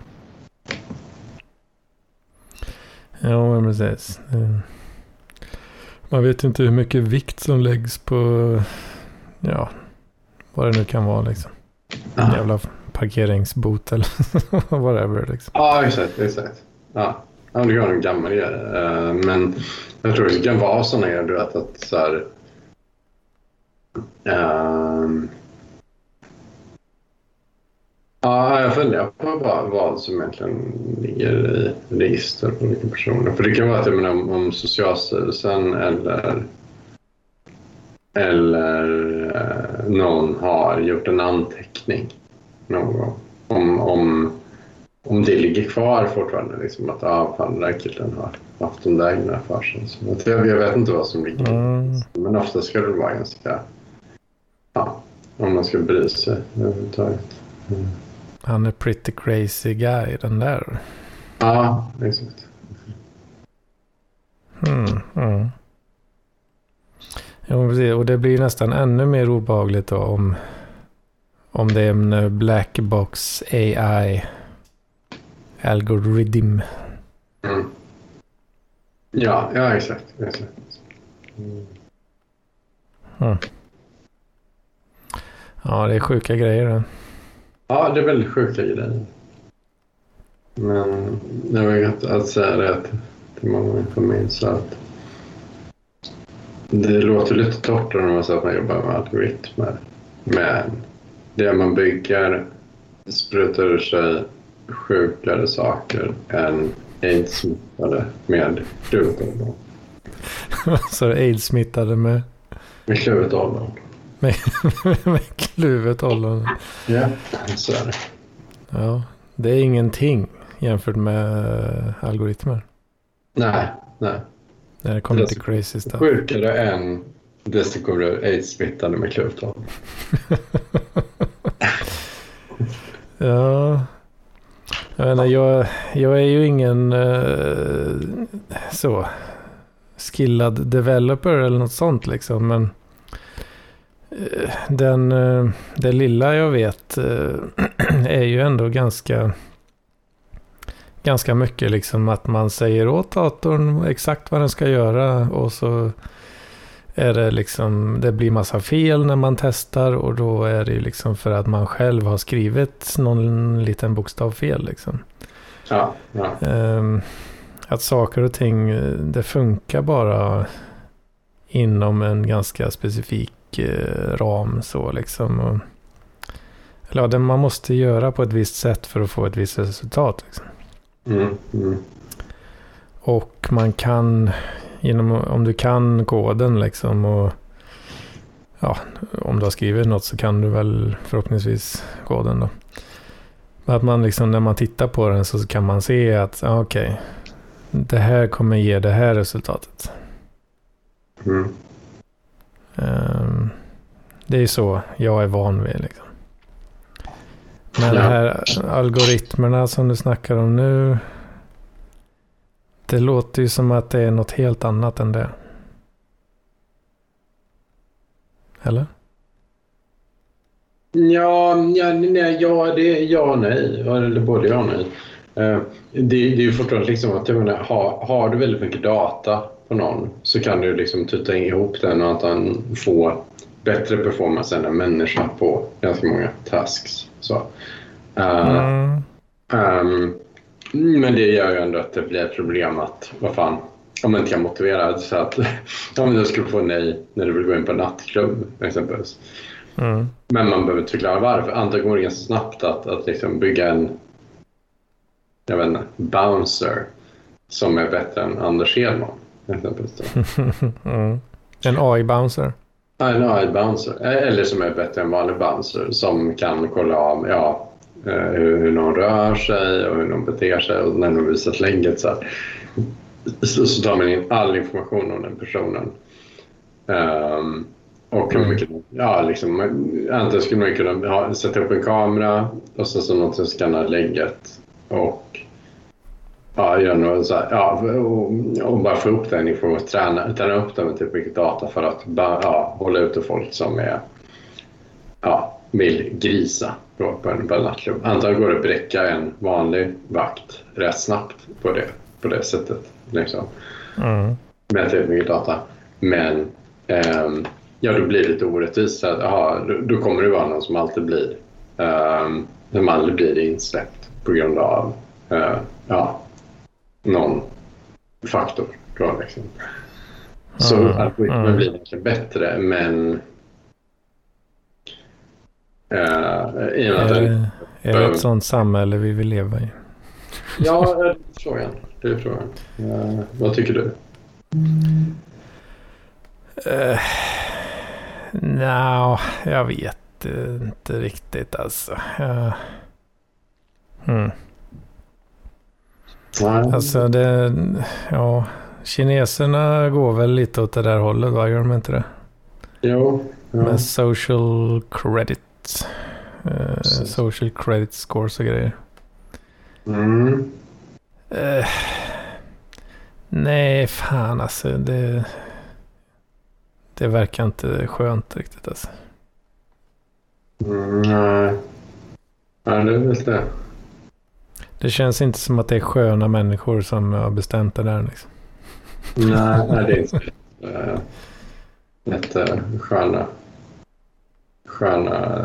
Ja, men precis. Man vet inte hur mycket vikt som läggs på, ja, vad det nu kan vara liksom. En jävla parkeringsbot eller whatever liksom. ja, exakt. exakt. Ja. Ja, det kan vara en gammal grej. Eh, Men jag tror det kan vara såna grejer, du vet att så här... ehm, Ja, jag funderar på vad, vad som egentligen ligger i register på olika personer. För det kan vara att jag menar, om, om Socialstyrelsen eller, eller eh, någon har gjort en anteckning någon gång. Om, om, om det ligger kvar fortfarande. Liksom, att ah, fan, den där killen har haft de där grejerna för sig. Jag, jag vet inte vad som ligger Mm. Men ofta ska det vara ganska... Om man ska bry sig överhuvudtaget. Mm. Han är pretty crazy guy den där. Ja, exakt. Mm, mm. Precis. Och det blir nästan ännu mer obehagligt då om, om det är en black box AI algoritm. Mm. Ja, ja, exakt. exakt. Mm. Ja, det är sjuka grejer det. Ja, det är väldigt sjuka grejer. Men jag vet att säga det till, många på min så att det låter lite torrt när man säger att man jobbar med algoritmer. Men det man bygger sprutar ur sig sjukare saker än aids-smittade med ollon. Så är det aids-smittade med, Med kluvet ollon. Med, med kluvet ollon. Ja, så är det. Ja, det är ingenting jämfört med algoritmer. Nej, nej. När det kommer till crazy stuff. Sjukare än kommer ur aids-smittade med ollon. Ja. Jag, menar, jag, jag är ju ingen eh, så skillad developer eller något sånt liksom. Men den, eh, det lilla jag vet eh, är ju ändå ganska ganska mycket liksom att man säger åt datorn exakt vad den ska göra och så är det liksom, det blir massa fel när man testar och då är det ju liksom för att man själv har skrivit någon liten bokstav fel liksom. Ja, ja. Ehm, att saker och ting, eh, det funkar bara inom en ganska specifik ram så liksom. Och, eller ja, det man måste göra på ett visst sätt för att få ett visst resultat. Liksom. Mm, mm. Och man kan, genom, om du kan koden liksom och ja, om du har skrivit något så kan du väl förhoppningsvis koden då. Men att man liksom när man tittar på den så kan man se att okej, det här kommer ge det här resultatet. Mm. Ehm, det är ju så jag är van vid liksom. Men de Ja. här algoritmerna som du snackar om nu. Det låter ju som att det är något helt annat än det. Eller? Ja, ja, nej, ja, det, ja nej. Eller både ja och nej. Eh, Det, det är ju fortfarande liksom att jag menar, har, har du väldigt mycket data på någon så kan du liksom tuta ihop den och att han får bättre performance än en människa på ganska många tasks. Så. Eh, Mm. Ehm, men det gör ju ändå att det blir ett problem att, vad fan, om man inte kan motivera så att om du skulle få nej när du vill gå in på en nattklubb exempelvis. Mm. Men man behöver inte förklara varför. Antagligen går det ganska snabbt att, att liksom bygga en jag vet inte, bouncer som är bättre än Anders Hedman. Mm. En AI-bouncer. Ja, En AI-bouncer. Eller som är bättre än vanlig bouncer som kan kolla av ja, eh, hur, hur någon rör sig och hur någon beter sig och när de visat lägget så, här, så, så tar man in all information om den personen. Um, och hur mycket, ja, liksom, antingen skulle man kunna ha, sätta upp en kamera och så, så någon som skannar lägget och ja, göra något så här, ja, och, och, bara få upp den informationen, träna, träna upp den med typ mycket data för att bara, ja, hålla ute folk som är, ja, vill grisa på en, på en nattklubb. Antagligen går det att bräcka en vanlig vakt rätt snabbt på det, på det sättet. Liksom. Mm. Med tillräckligt mycket data. Men um, ja, då blir det lite orättvist. Att, aha, då, då, kommer det vara någon som alltid blir, um, som aldrig blir insläppt på grund av uh, ja, någon faktor. Då, liksom. Så mm. algoritmen mm. blir inte bättre, men Uh, i och med är, det, är det ett sånt samhälle vi vill leva i? ja, det är frågan. Det är frågan. Uh, vad tycker du? Uh, Nja, no, jag vet inte riktigt alltså. Uh, hmm. Alltså det, ja, kineserna går väl lite åt det där hållet, va? Gör de inte det? Jo. Ja. Med social credit. Uh, social credit scores och grejer. Mm. Uh, nej, fan alltså. Det, det verkar inte skönt riktigt alltså. Mm, nej. Nej, det är väl det. Det känns inte som att det är sköna människor som har bestämt det där liksom. Nej, nej det är inte uh, jättesköna sköna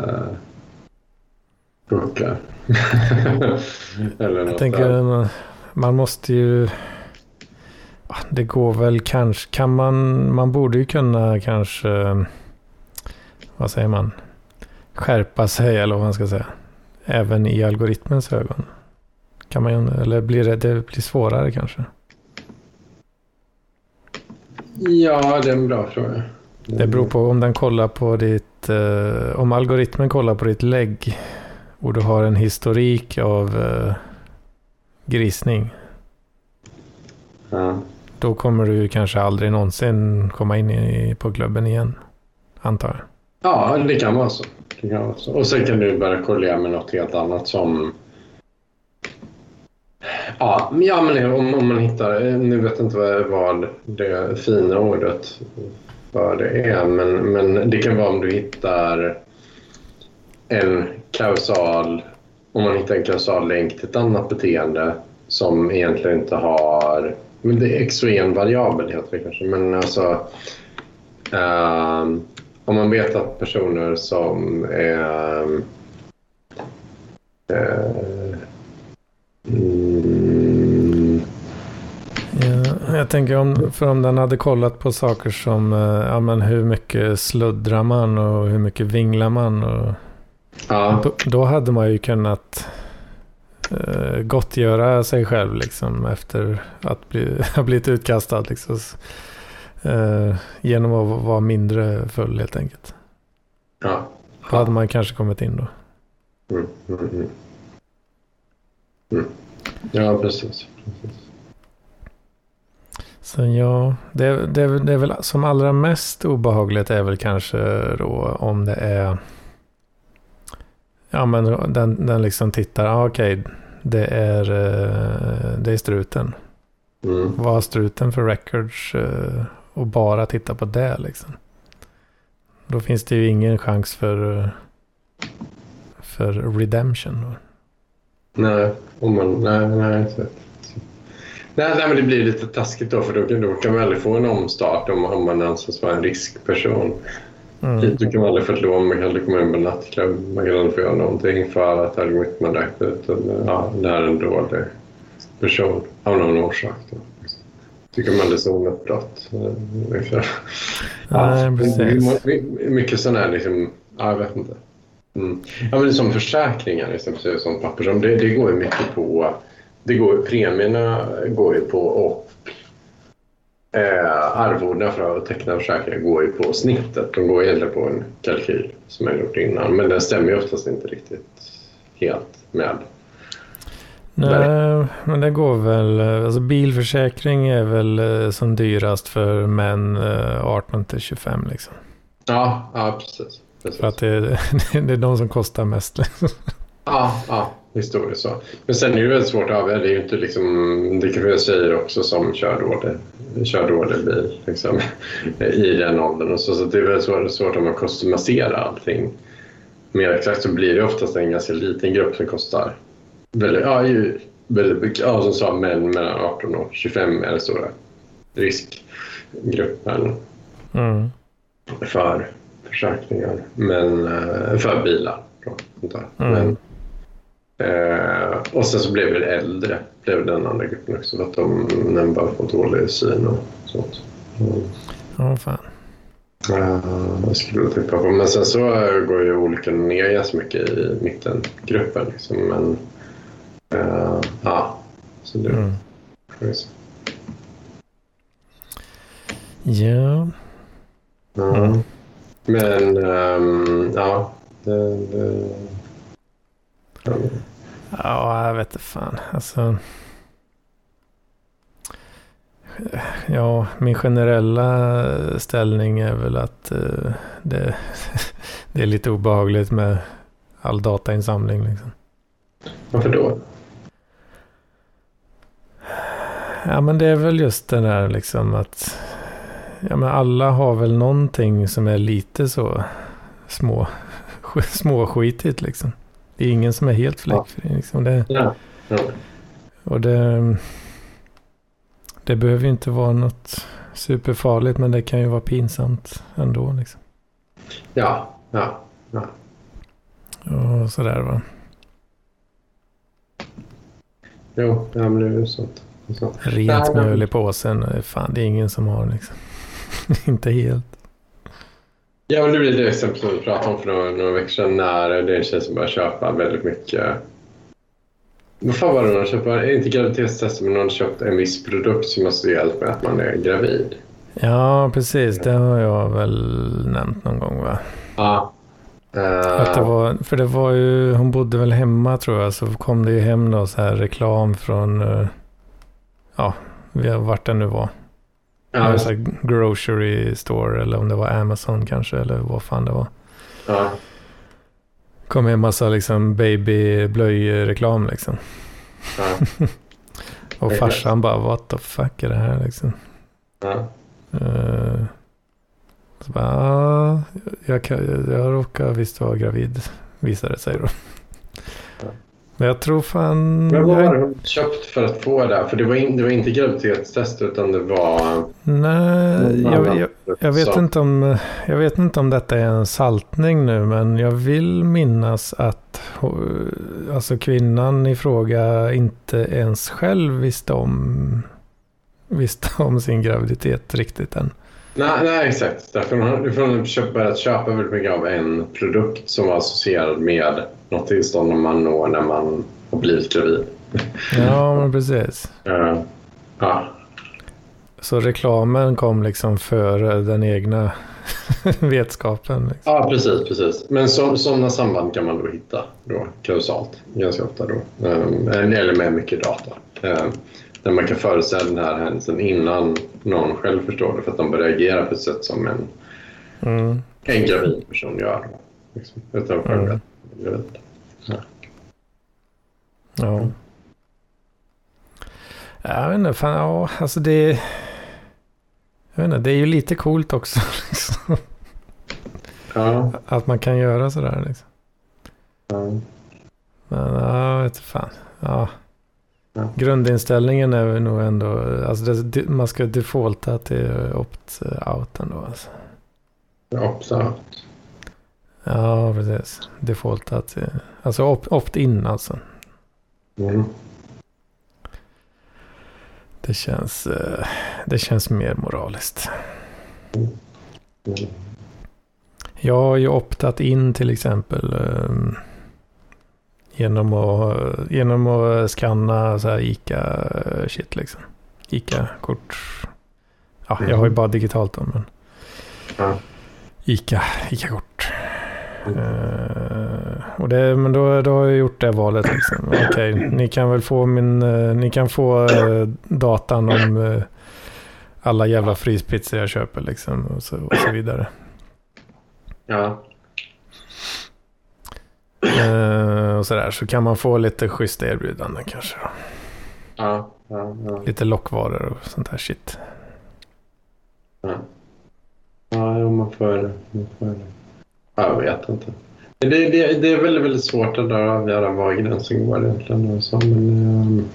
puckar. Eller Jag tänker, man, man måste ju... Det går väl kanske, kan man, man borde ju kunna kanske, vad säger man, skärpa sig eller vad man ska säga. Även i algoritmens ögon. Kan man, eller blir det, det blir svårare kanske? Ja, det är en bra fråga. Det beror på om den kollar på ditt, eh, om algoritmen kollar på ditt lägg och du har en historik av eh, grisning. Ja. Då kommer du kanske aldrig någonsin komma in i, på klubben igen, antar jag. Ja, det kan vara så. Det kan vara så. Och sen kan du börja kolla med något helt annat som Ja, ja men om, om man hittar, eh, nu vet jag inte vad, vad det fina ordet vad det är. Men, men det kan vara om du hittar en kausal, om man hittar en kausal länk till ett annat beteende som egentligen inte har, men det är exogen variabel heter det kanske, men alltså um, om man vet att personer som är uh, jag tänker om, för om den hade kollat på saker som eh, ja, men hur mycket sluddrar man och hur mycket vinglar man. Och, ja. då, då, hade man ju kunnat eh, gottgöra sig själv liksom, efter att bli, ha blivit utkastad. Liksom, eh, genom att vara mindre full helt enkelt. Ja. Då hade man kanske kommit in då. Mm, mm, mm. Ja, precis. precis. Så ja, det, det, det är väl som allra mest obehagligt är väl kanske då om det är Ja men den, den liksom tittar, ah, okej, okay, det, är, eh, det är struten. Mm. Vad har struten för records eh, och bara titta på det liksom. Då finns det ju ingen chans för, eh, för redemption. Då. Nej, om man, nej, nej, exakt. Nej, nej, men det blir lite taskigt då för då, då kan man aldrig få en omstart om, om man anses vara en riskperson. Mm. Då kan man aldrig få ett lån, man kan aldrig komma in på nattklubb, man kan aldrig få göra någonting för att algoritmen räknar ut att ja, det här är en dålig person av någon orsak. Då. Tycker man det är som ett brott. Ja, Nej, precis. Mycket sådana här, liksom, ja, jag vet inte. Mm. Ja, men som försäkringar, liksom, som papper, det, det går ju mycket på det går, premierna går ju på och eh, arvodena för att teckna försäkringar går ju på snittet. De går egentligen på en kalkyl som jag gjort innan men den stämmer ju oftast inte riktigt helt med. Nej, men det går väl. Alltså bilförsäkring är väl eh, som dyrast för män eh, 18 till 25 liksom. Ja, ja precis. Precis. För att det är, det är de som kostar mest. Ja, ja, historiskt så. Men sen är det väldigt svårt att avgöra. Det är ju inte liksom, det kan vara tjejer också som kör dålig, kör dålig bil liksom, i den åldern. Och så, så det är väldigt svårt, svårt om man customiserar allting. Mer exakt så blir det oftast en ganska liten grupp som kostar väldigt, ja, ju, väldigt mycket. Ja, som sa män mellan 18 och 25 är den stora riskgruppen Mm. för försäkringar. Men, eh, för bilar. Mm. Men, eh, och sen så blev det äldre, blev den andra gruppen också. För att de de bara får dålig syn och sånt. Mm. Ja, fan. Uh, jag skulle tippa på. Men sen så går ju olyckan ner ganska mycket i mittengruppen. Liksom. Men eh, ja, så det Mm. Ja. Mm. Men ehm, ja, det, det, ja. Ja, jag vet inte fan. Alltså. Ja, min generella ställning är väl att eh, det, det är lite obehagligt med all datainsamling. Liksom. Varför då? Ja, men det är väl just det där liksom att ja, men alla har väl någonting som är lite så små, småskitigt liksom. Det är ingen som är helt fläckfri. Liksom. Det, Ja. Ja. och det, det behöver ju inte vara något superfarligt, men det kan ju vara pinsamt ändå. Liksom. Ja, ja, ja. Och sådär va. Jo, ja, men det är ju sånt. Sånt. Rent mjöl i påsen, eh, fan det är ingen som har liksom. inte helt. Ja, men det blir det exempel som vi pratade om för några, några veckor sedan när det är en tjej som börjar köpa väldigt mycket. Vad fan var det hon köpte? Inte graviditetstester, men hon har köpt en viss produkt som associeras med att man är gravid. Ja, precis. Det har jag väl nämnt någon gång va? Ja. Att det Uh, var, för det var ju, hon bodde väl hemma tror jag, så kom det ju hem då så här reklam från, eh, ja, vart det nu var. Ja, Så grocery store eller om det var Amazon kanske, eller vad fan det var. ja, kom hem massa liksom babyblöjreklam liksom. ja, Och farsan bara, what the fuck är det här liksom? ja. Eh, så bara, ja, jag, kan, jag råkar visst vara gravid, visade det sig då. Jag tror fan... Men vad var det köpt för att få det? För det var, in, det var inte graviditetstest utan det var... Nej, jag, jag, jag, vet inte om, jag vet inte om detta är en saltning nu, men jag vill minnas att alltså kvinnan i fråga inte ens själv visste om, visste om sin graviditet riktigt än. Nej, nej exakt. Därför har köpt, börjat köpa väldigt mycket av en produkt som var associerad med något tillstånd man når när man har blivit gravid. Ja, men precis. Eh, ja, Så reklamen kom liksom före den egna vetskapen. Liksom. ja, precis. precis. Men så, sådana samband kan man då hitta då, kausalt ganska ofta. Då. Eh, eller med mycket data. Eh, där man kan förutsäga den här händelsen innan någon själv förstår det för att de börjar reagera på ett sätt som en, Mm. en gravid person gör. Liksom, utan själv Mm. gravid. Ja. Jag vet inte, fan, ja, alltså det... Jag vet inte, det är ju lite coolt också. Liksom, Ja, att man kan göra sådär liksom. ja. Men ja, vet inte fan. Ja. Ja. Grundinställningen är nog ändå, alltså det, man ska defaulta till opt-out ändå. Alltså. Absolut. Ja, precis. Defaulta till, alltså opt- opt-in alltså. Mm. Det känns, eh, det känns mer moraliskt. Mm. Jag har ju optat in till exempel ehm, genom, att, genom att scanna så här ICA-shit liksom. ICA-kort. Ja, jag har ju bara digitalt då, men. ICA, ICA-kort. Mm. Eh, Och det, men då, då har jag gjort det valet. Liksom. Okej, ni kan väl få min... eh, Ni kan få eh, datan om eh, alla jävla fryspizzor jag köper liksom. Och så, och så vidare. Ja. Eh, och sådär. Så kan man få lite schyssta erbjudanden kanske. Då. Ja. Ja. Ja. Lite lockvaror och sånt här shit. Ja, ja man får... Man får ja, jag vet inte. Det, det, det är väldigt, väldigt svårt att avgöra var gränsen går egentligen. Och så, men,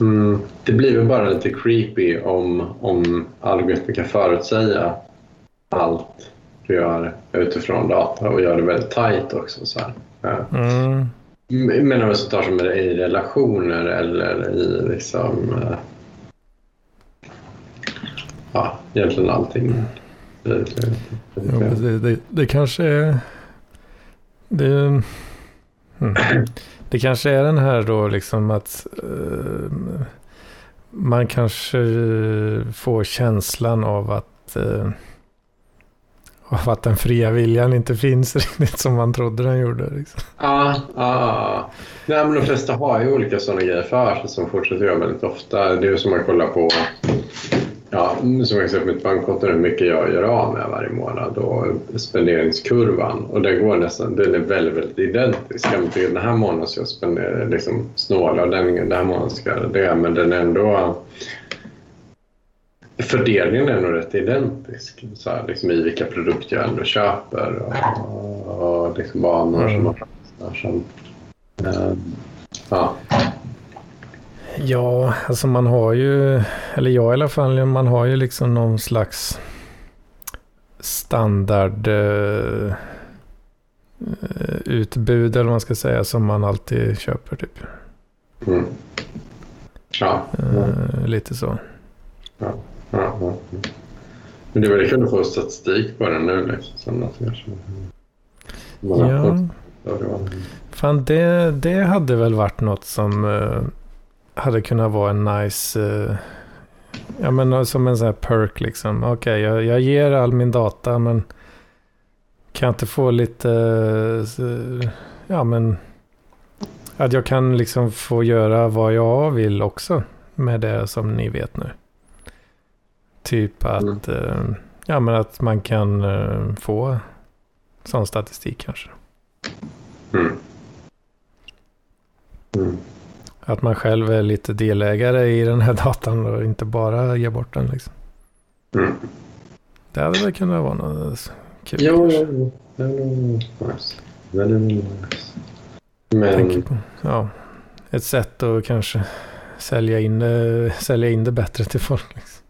mm, det blir väl bara lite creepy om, om algoritmer kan förutsäga allt du gör utifrån data och gör det väldigt tight också. Så. Mm. Men om vi tar som i relationer eller i liksom... eh, Ja, egentligen allting. Det, det, det, det, kanske är... Det, mm. det kanske är den här då liksom att eh, man kanske får känslan av att eh, av att den fria viljan inte finns riktigt som man trodde den gjorde. Liksom. Ja, ja, ja. Nej, men de flesta har ju olika sådana grejer för sig som fortsätter göra väldigt ofta. Det är ju som man kollar på Ja, som på mitt bankkonto hur mycket jag gör av med varje månad och spenderingskurvan. Och den går nästan, den är väldigt, väldigt identisk. Jag tycker den här månaden ska jag spendera, liksom snåla och den, den här månaden ska jag det. Men den är ändå... Fördelningen är nog rätt identisk. Så här, liksom I vilka produkter jag ändå köper och, och liksom banor som man som, eh, ja. Ja, alltså man har ju, eller jag i alla fall, man har ju liksom någon slags standard eh, utbud eller vad man ska säga som man alltid köper typ. Mm. Ja. Eh, lite så. Ja, ja, ja. Men det var det att få statistik på den nu. Liksom, Ja. Fan, det, det hade väl varit något som eh, hade kunnat vara en nice... eh, ja, men eh, som en sån här perk liksom. Okej, jag, jag ger all min data, men kan jag inte få lite... så- ja, men... Att jag kan liksom få göra vad jag vill också med det som ni vet nu. Typ att... eh, ja, men att man kan eh, få sån statistik kanske. Mm. Mm. Att man själv är lite delägare i den här datan och inte bara ger bort den. Liksom. Mm. Det hade väl kunnat vara något kul. Jo, jo, jo. Nog nice. Men... På. Ja, ett sätt att kanske sälja in sälja in det bättre till folk. Liksom.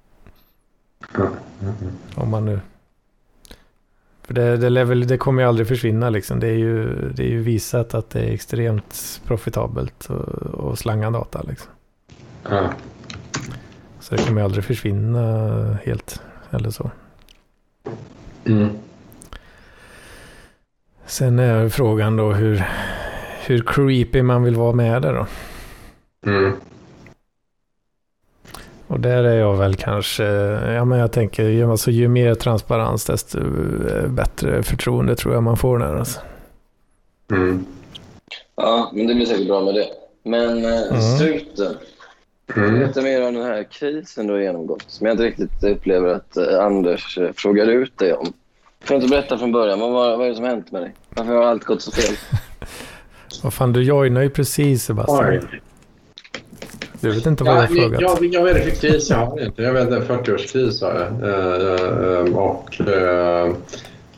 Om man nu... För det, det, väl, det kommer ju aldrig försvinna liksom. Det är ju, det är ju visat att det är extremt profitabelt att att slanga data liksom. Ja. Så det kommer ju aldrig försvinna helt eller så. Mm. Sen är frågan då hur, hur creepy man vill vara med det då. Mm. Och där är jag väl kanske, ja men jag tänker, ju- alltså, ju mer transparens desto eh, bättre förtroende tror jag man får där alltså. Mm. Ja, men det blir säkert bra med det. Men eh, Mm. struten, Mm. berätta mer om den här krisen du har genomgått som jag inte riktigt upplever att eh, Anders frågar ut dig om. Kan du inte berätta från början, vad, vad, vad är det som har hänt med dig? Varför har allt gått så fel? Vad fan, du joinar ju precis Sebastian. Oj. Du vet inte vad jag Ja, har frågat. jag, jag vet inte kris jag har inte. Jag vet en 40-årskris har jag. Eh, eh, och, eh,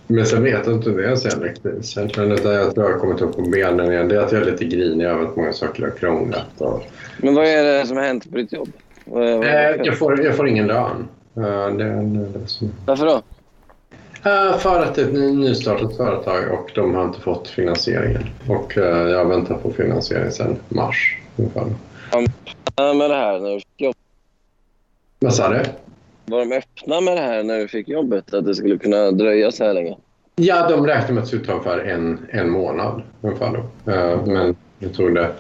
men sen vet jag inte om det är en sen kris. Jag tror jag har kommit upp på benen igen. Det är att jag är lite grinig över att många saker har krånglat. Och, Men vad är det som har hänt på ditt jobb? Vad, vad, eh, jag, får, jag får ingen lön. Eh, det det som... Varför då? Eh, för att det är ett ny- nystartat företag och de har inte fått finansieringen. Och eh, jag väntar på finansiering sedan mars. ungefär. Med det här när du fick jobb. Vad sa du? Var de öppna med det här när du fick jobbet? Att det skulle kunna dröja så här länge? Ja, de räknar med att det skulle ta ungefär en, en månad. Ungefär då. Eh, men det tog det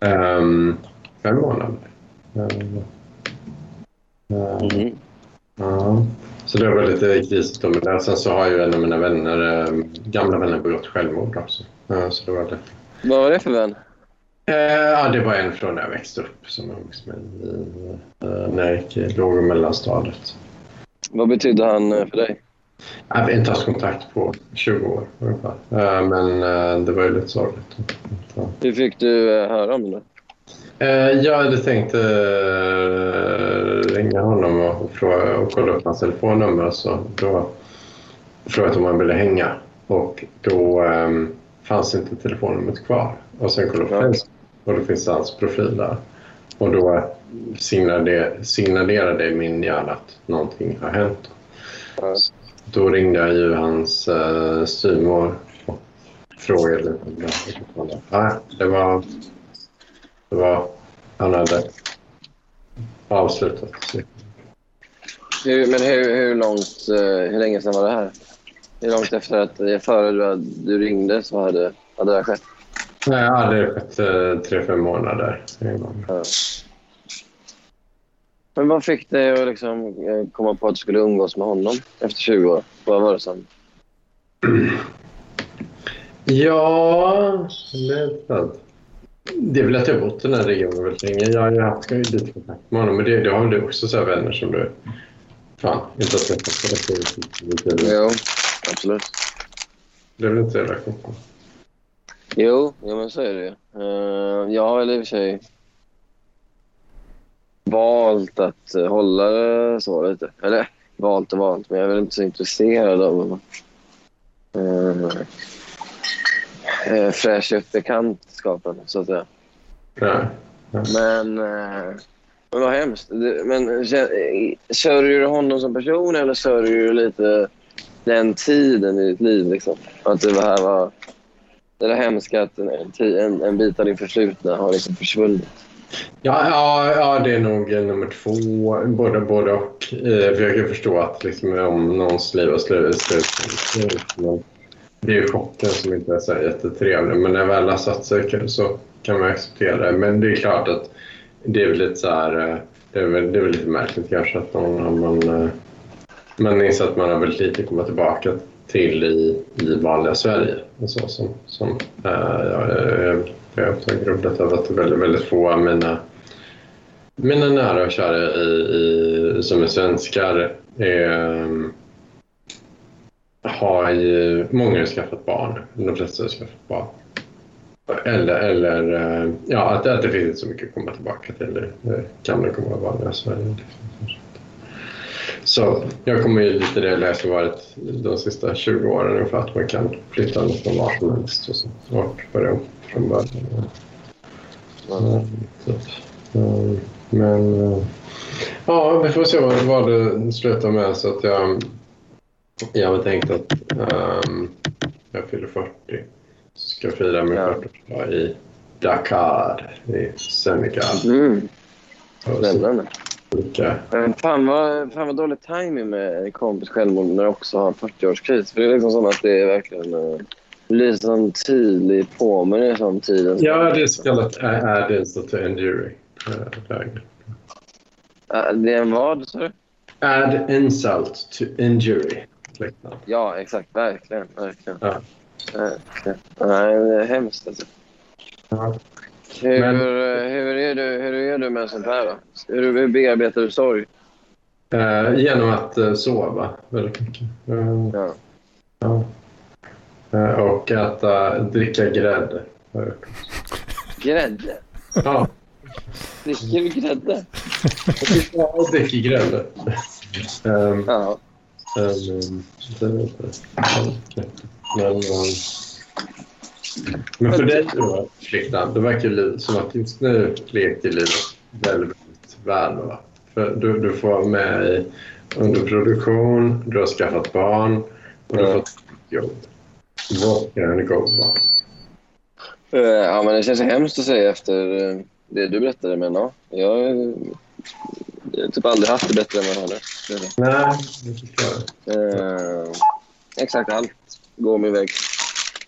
ehm, fem månader. Eh, Mm. ja. Så det var lite krisigt. Sen så har ju en av mina vänner, eh, gamla vänner begått självmord också. Eh, så det var det. Vad var det för vän? Eh, ja, det var en från när jag växte upp som jag umgicks med i, eh, när jag gick i låg och mellanstadiet. Vad betydde han eh, för dig? Jag har inte haft kontakt på 20 år ungefär. Eh, men eh, det var ju lite sorgligt. Hur fick du eh, höra om det? Eh, jag hade tänkt eh, ringa honom och, fråga, och kolla upp hans telefonnummer. Så då frågade jag om han ville hänga. Och då eh, fanns inte telefonnumret kvar. Och sen kollade jag Ja. Facebook och då finns hans profil där. Och då signalerade, signalerade min hjärna att någonting har hänt. Mm. Då ringde jag ju hans uh, styvmor och frågade lite om det. Nej, det var... Det var... Han hade avslutat. Hur, men hur, hur långt, eh, hur länge sedan var det här? Hur långt efter att, före du, du ringde så hade, hade det här skett? Nej, jag hade skett uh, tre, fem månader. Ja. Men vad fick dig att liksom, eh, komma på att du skulle umgås med honom efter 20 år? Vad var det som... Ja, det. Det är väl att jag har bott i den här regionen väldigt länge. Jag har ju haft lite kontakt med honom. Men det, det har du också så vänner som du... Fan, inte att jag har det. Jo, absolut. Det är väl inte så jävla konstigt. Jo, jo men så är det ju. Eh, jag har väl i och för sig valt att eh, hålla det så lite. Eller valt och valt, men jag är väl inte så intresserad av uh, uh, fräscha upp bekantskapen, så att säga. Nej. Men, uh, men vad hemskt. Men sörjer du honom som person eller sörjer du lite den tiden i ditt liv? Liksom? Att det här var... Det är hemska att en, en, en, bit av din förflutna har liksom försvunnit. Ja, ja, ja, det är nog nummer två. Både, både och. Eh, För jag kan förstå att liksom, om någons liv har slut... Det är ju chocken som inte är så jättetrevlig. Men när det väl har satt sig kan- så kan man acceptera det. Men det är klart att det är väl lite så här... Eh, det är väl, det är väl lite märkligt kanske att någon, man, eh, man inser att man har väldigt lite att komma tillbaka till i, i vanliga Sverige. Alltså, som, som, äh, jag, jag, jag har grubblat över att väldigt, väldigt få av mina, mina nära och kära i, i, som är svenskar eh, har ju, många har skaffat barn. De flesta har skaffat barn. Eller, eller eh, ja, att, att det finns inte så mycket att komma tillbaka till. Det kan det komma att vara vanliga Sverige. Liksom. Så jag kommer ju lite det jag har varit de sista 20 åren ungefär att man kan flytta nästan var som helst och så och börja från början. Ja. Mm, Men eh, ja, vi får se vad, det slutar med. Så att jag, jag har tänkt att ehm, jag fyller 40. Så ska jag fira min Ja. 40 i Dakar i Senegal. Mm, spännande. Olika Men fan vad, fan vad dålig timing med en kompis självmord när du också har 40-årskris. För det är liksom som att det är verkligen uh, blir sån tydlig påminnelse om tiden. Ja, det är så kallat add-ins to injury. Ja, Det är en vad, sa du? Add insult to injury. Ja, exakt. Verkligen. verkligen. Ja. verkligen. Nej, det är hemskt alltså. Ja. Hur, Men- hur, är du, hur är du med sånt här då? Hur, hur bearbetar du sorg? Eh, genom att eh, sova väldigt mycket. Eh, Ja. ja. Eh, och äta, dricka grädde. har jag gjort. Grädde? Ja, Dricker du grädde? jag dricker grädde. Um, Ja. um, det är inte Men, um, men för dig då, flickan, det verkar ju som att just nu leker livet väldigt, väl. Va? För du, du får vara med i underproduktion, du har skaffat barn och du har Ja. fått jobb. Vad kan gå bra? Eh, Ja, men det känns hemskt att säga efter eh, det du berättade. Men ja, jag har eh, typ aldrig haft det bättre än vad jag har nu. Nej, det förstår jag. Eh, exakt allt går min väg.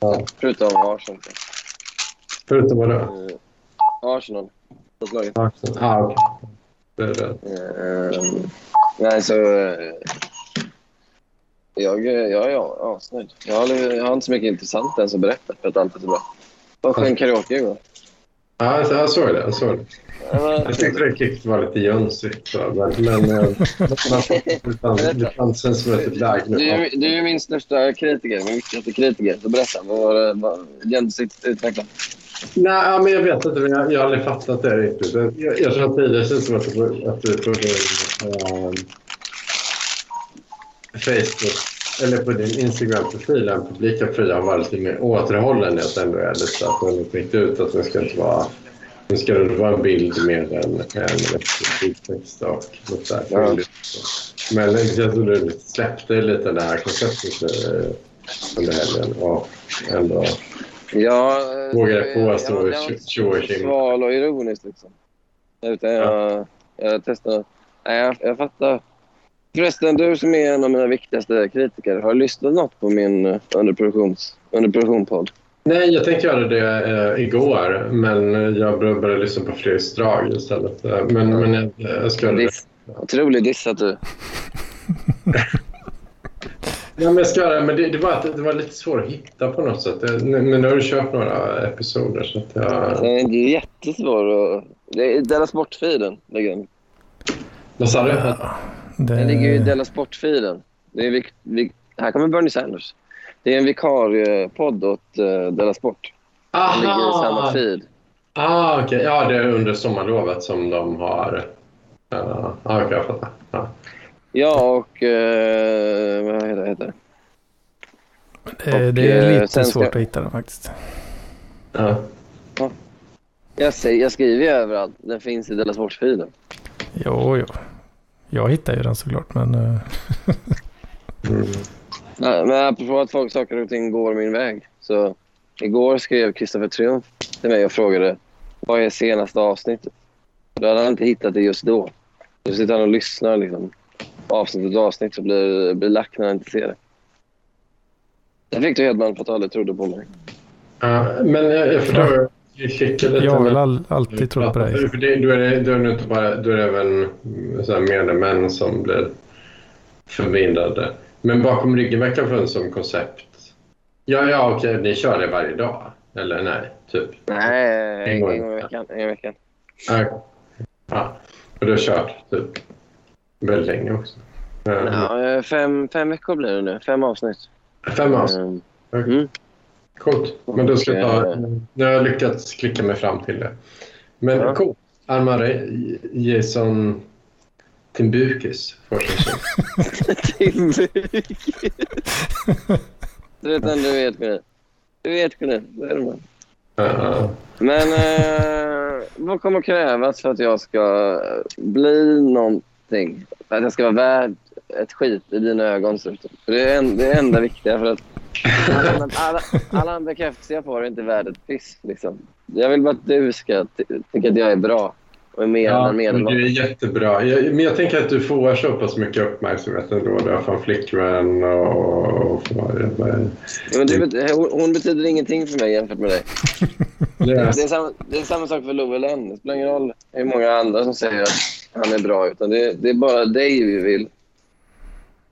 Ja. Förutom Arsenal. Förutom vad då? Eh, Arsenal. Fotbollslaget. Ah, okej. Det är det. Eh, nej, så... eh, Jag, jag är asnöjd. Jag, har- jag har inte så mycket intressant ens att berätta för att allt är så bra. Jag sjöng karaoke igår. Ja, jag- såg det. Jag såg det. Jag tyckte det var lite jönsigt. så, Men, men eh, det fanns- en som ett läge Du, är- du är min största kritiker, min viktigaste kritiker. Så berätta, vad var Jönsigt utveckla. Nej, men jag vet inte. men Jag, jag har aldrig fattat det riktigt. Jag, jag tror att tidigare känns som att du, på din eh, Facebook eller på din Instagram-profil, en publika har varit lite mer återhållen. Att ändå är lite att man riktigt ut att det ska inte vara nu ska det vara en bild med en, en text och något där. Ja. Men det känns som du släppte lite det här konceptet eh, under helgen och ändå Ja, Vågar det- påstå jag- och jag var inte tjo och tjim. Sval och ironisk liksom. Utan jag, jag testade. Nej, jag, jag fattar. Förresten, du som är en av mina viktigaste kritiker. Har du lyssnat något på min eh, underproduktions, underproduktion-podd? Nej, jag tänkte göra det eh, igår, men jag bör- började lyssna på Fredriks drag istället. Eh, Men, men jag, jag ska göra det. Otrolig diss att du... Ja, men jag ska göra det, men det, det, var, att det var lite svårt att hitta på något sätt. Eh, Men nu har du kört några episoder så att jag... Det är jättesvår att... Det är Della Sport-feeden ligger den. Vad sa du? Den ligger ju i Det, Della Sport-feeden. Det är vik, vik, här kommer Bernie Sanders. Det är en vikariepodd åt uh, Della Sport. Den ligger i samma feed. Ah, okej. Ja, det är under sommarlovet som de har... Uh, ah, okej, jag fattar. Ja. Ja, och... eh, vad heter det? Heter det? det, och, det är eh, lite ska- svårt att hitta den faktiskt. Ja. Jag, säger, jag skriver ju överallt. Den finns i Della Sport-feeden. Jo, jo. Jag hittar ju den såklart, men... eh, Mm. Nej, Men apropå att folk, saker och ting går min väg. Så igår skrev Kristoffer Triumf till mig och frågade vad är senaste avsnittet. Då hade han inte hittat det just då. Så sitter han och lyssnar liksom. Avsnitt och avsnitt så blir, blir lack när han inte ser det. Jag fick det Hedman för att aldrig trodde på mig. Ja, men jag, jag förstår. Jag klickar lite. jag har väl all, alltid trott på dig. För det, då, är det, då är det inte bara då är det även så här medlemän som blir förblindade. Men bakom ryggen verkar det funnits som koncept. Ja, ja, okej, ni kör det varje dag? Eller nej, typ? Nej, En en gång. i veckan. En gång i veckan. Ja, ja. och du har kört typ väldigt länge också? Ja. Fem, fem veckor blir det nu. Fem avsnitt. Fem avsnitt? Mm. Okej. Coolt. Men då ska jag ta... Och, Nu har jag lyckats klicka mig fram till det. Men Ja. coolt. Armare Jason Timbukis får sin tjej. Timbuk. Du vet vem du vet, Gunnar. Du vet. Det är det man. Men eh, vad kommer krävas för att jag ska bli någonting? För att jag ska vara värd ett skit i dina ögon? Det är en, det enda viktiga. För att alla, alla, alla andra får är inte värd ett piss. Liksom. Jag vill bara att du ska ty- tycka att jag är bra och är mer Ja, än men du är jättebra. Jag, men jag tänker att du får så pass mycket uppmärksamhet ändå. Du har från flickvän och... och Men du, hon, betyder ingenting för mig jämfört med dig. Det är, samma, det är samma sak för Love Len. Det spelar ingen roll hur många andra som säger att han är bra. Utan det, det är bara dig vi vill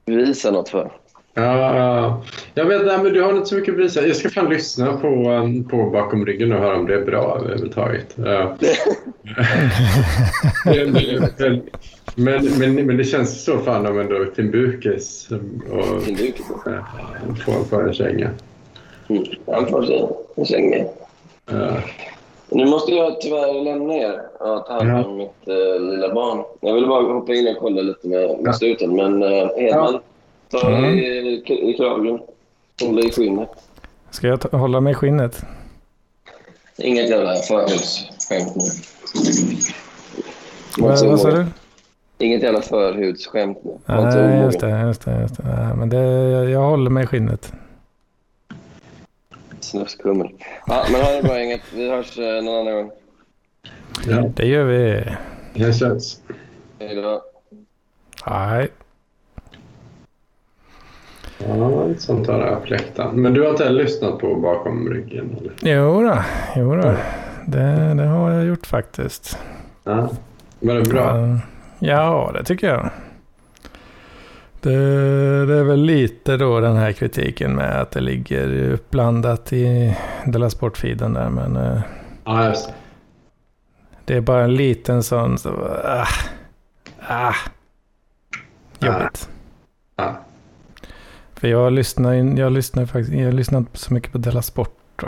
visa något för. Ja, jag vet nej, men du har inte så mycket att visa. Jag ska fan lyssna på, um, på bakom ryggen och höra om det är bra överhuvudtaget. Ja. men, men, men, men det känns så fan om ändå Timbukis och Din duk. äh, få, få en känga. Mm. Han får sig en känga. Ja. Nu måste jag tyvärr lämna er och ta hand om mitt eh, lilla barn. Jag ville bara hoppa in och kolla lite med, Ja. med stuten. Men uh, Hedman, ta Mm. i, i kragen. Hålla i skinnet. Ska jag ta, hålla mig i skinnet? Inget jävla förhudsskämt nu. Vad, sa du? Inget jävla förhudsskämt nu. Nej, just det. Just det, just det. Nej, men det, jag, jag håller mig i skinnet. Snuskummer. Ja, men ha det bra gänget. Vi hörs eh, någon annan gång. ja, Det gör vi. det känns. Hej då. Nej. Ja, sånt har jag. Men du har inte lyssnat på bakom ryggen? Eller? Jo då, jo då. Det, det har jag gjort faktiskt. Ja. Var det bra? Ja, det tycker jag. Det, det är väl lite då den här kritiken med att det ligger uppblandat i Della Sport-feeden där. Men eh, Ja, just det. det är bara en liten sån... Så, ah, ah, jobbigt. Ja. För jag lyssnar, jag lyssnar faktiskt jag lyssnar inte så mycket på Della Sport. Då.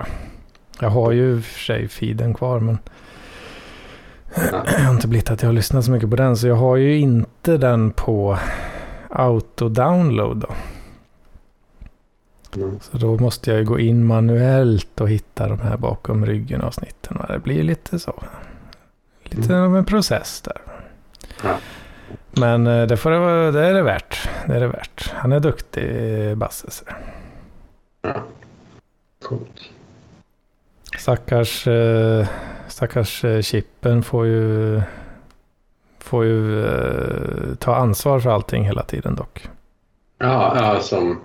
Jag har ju för sig feeden kvar men jag har inte blivit att jag har lyssnat så mycket på den. Så jag har ju inte den på auto-download då. Mm. Så då måste jag ju gå in manuellt och hitta de här bakom ryggen avsnitten. Det blir lite så. Lite Mm. av en process där. Ja. Men eh, det, får det, det är det värt. Det är det värt. Han är duktig, Basse. Ja. Coolt. Stackars, eh, stackars eh, Chippen får ju, får ju ta ansvar för allting hela tiden dock. Ja, ja som...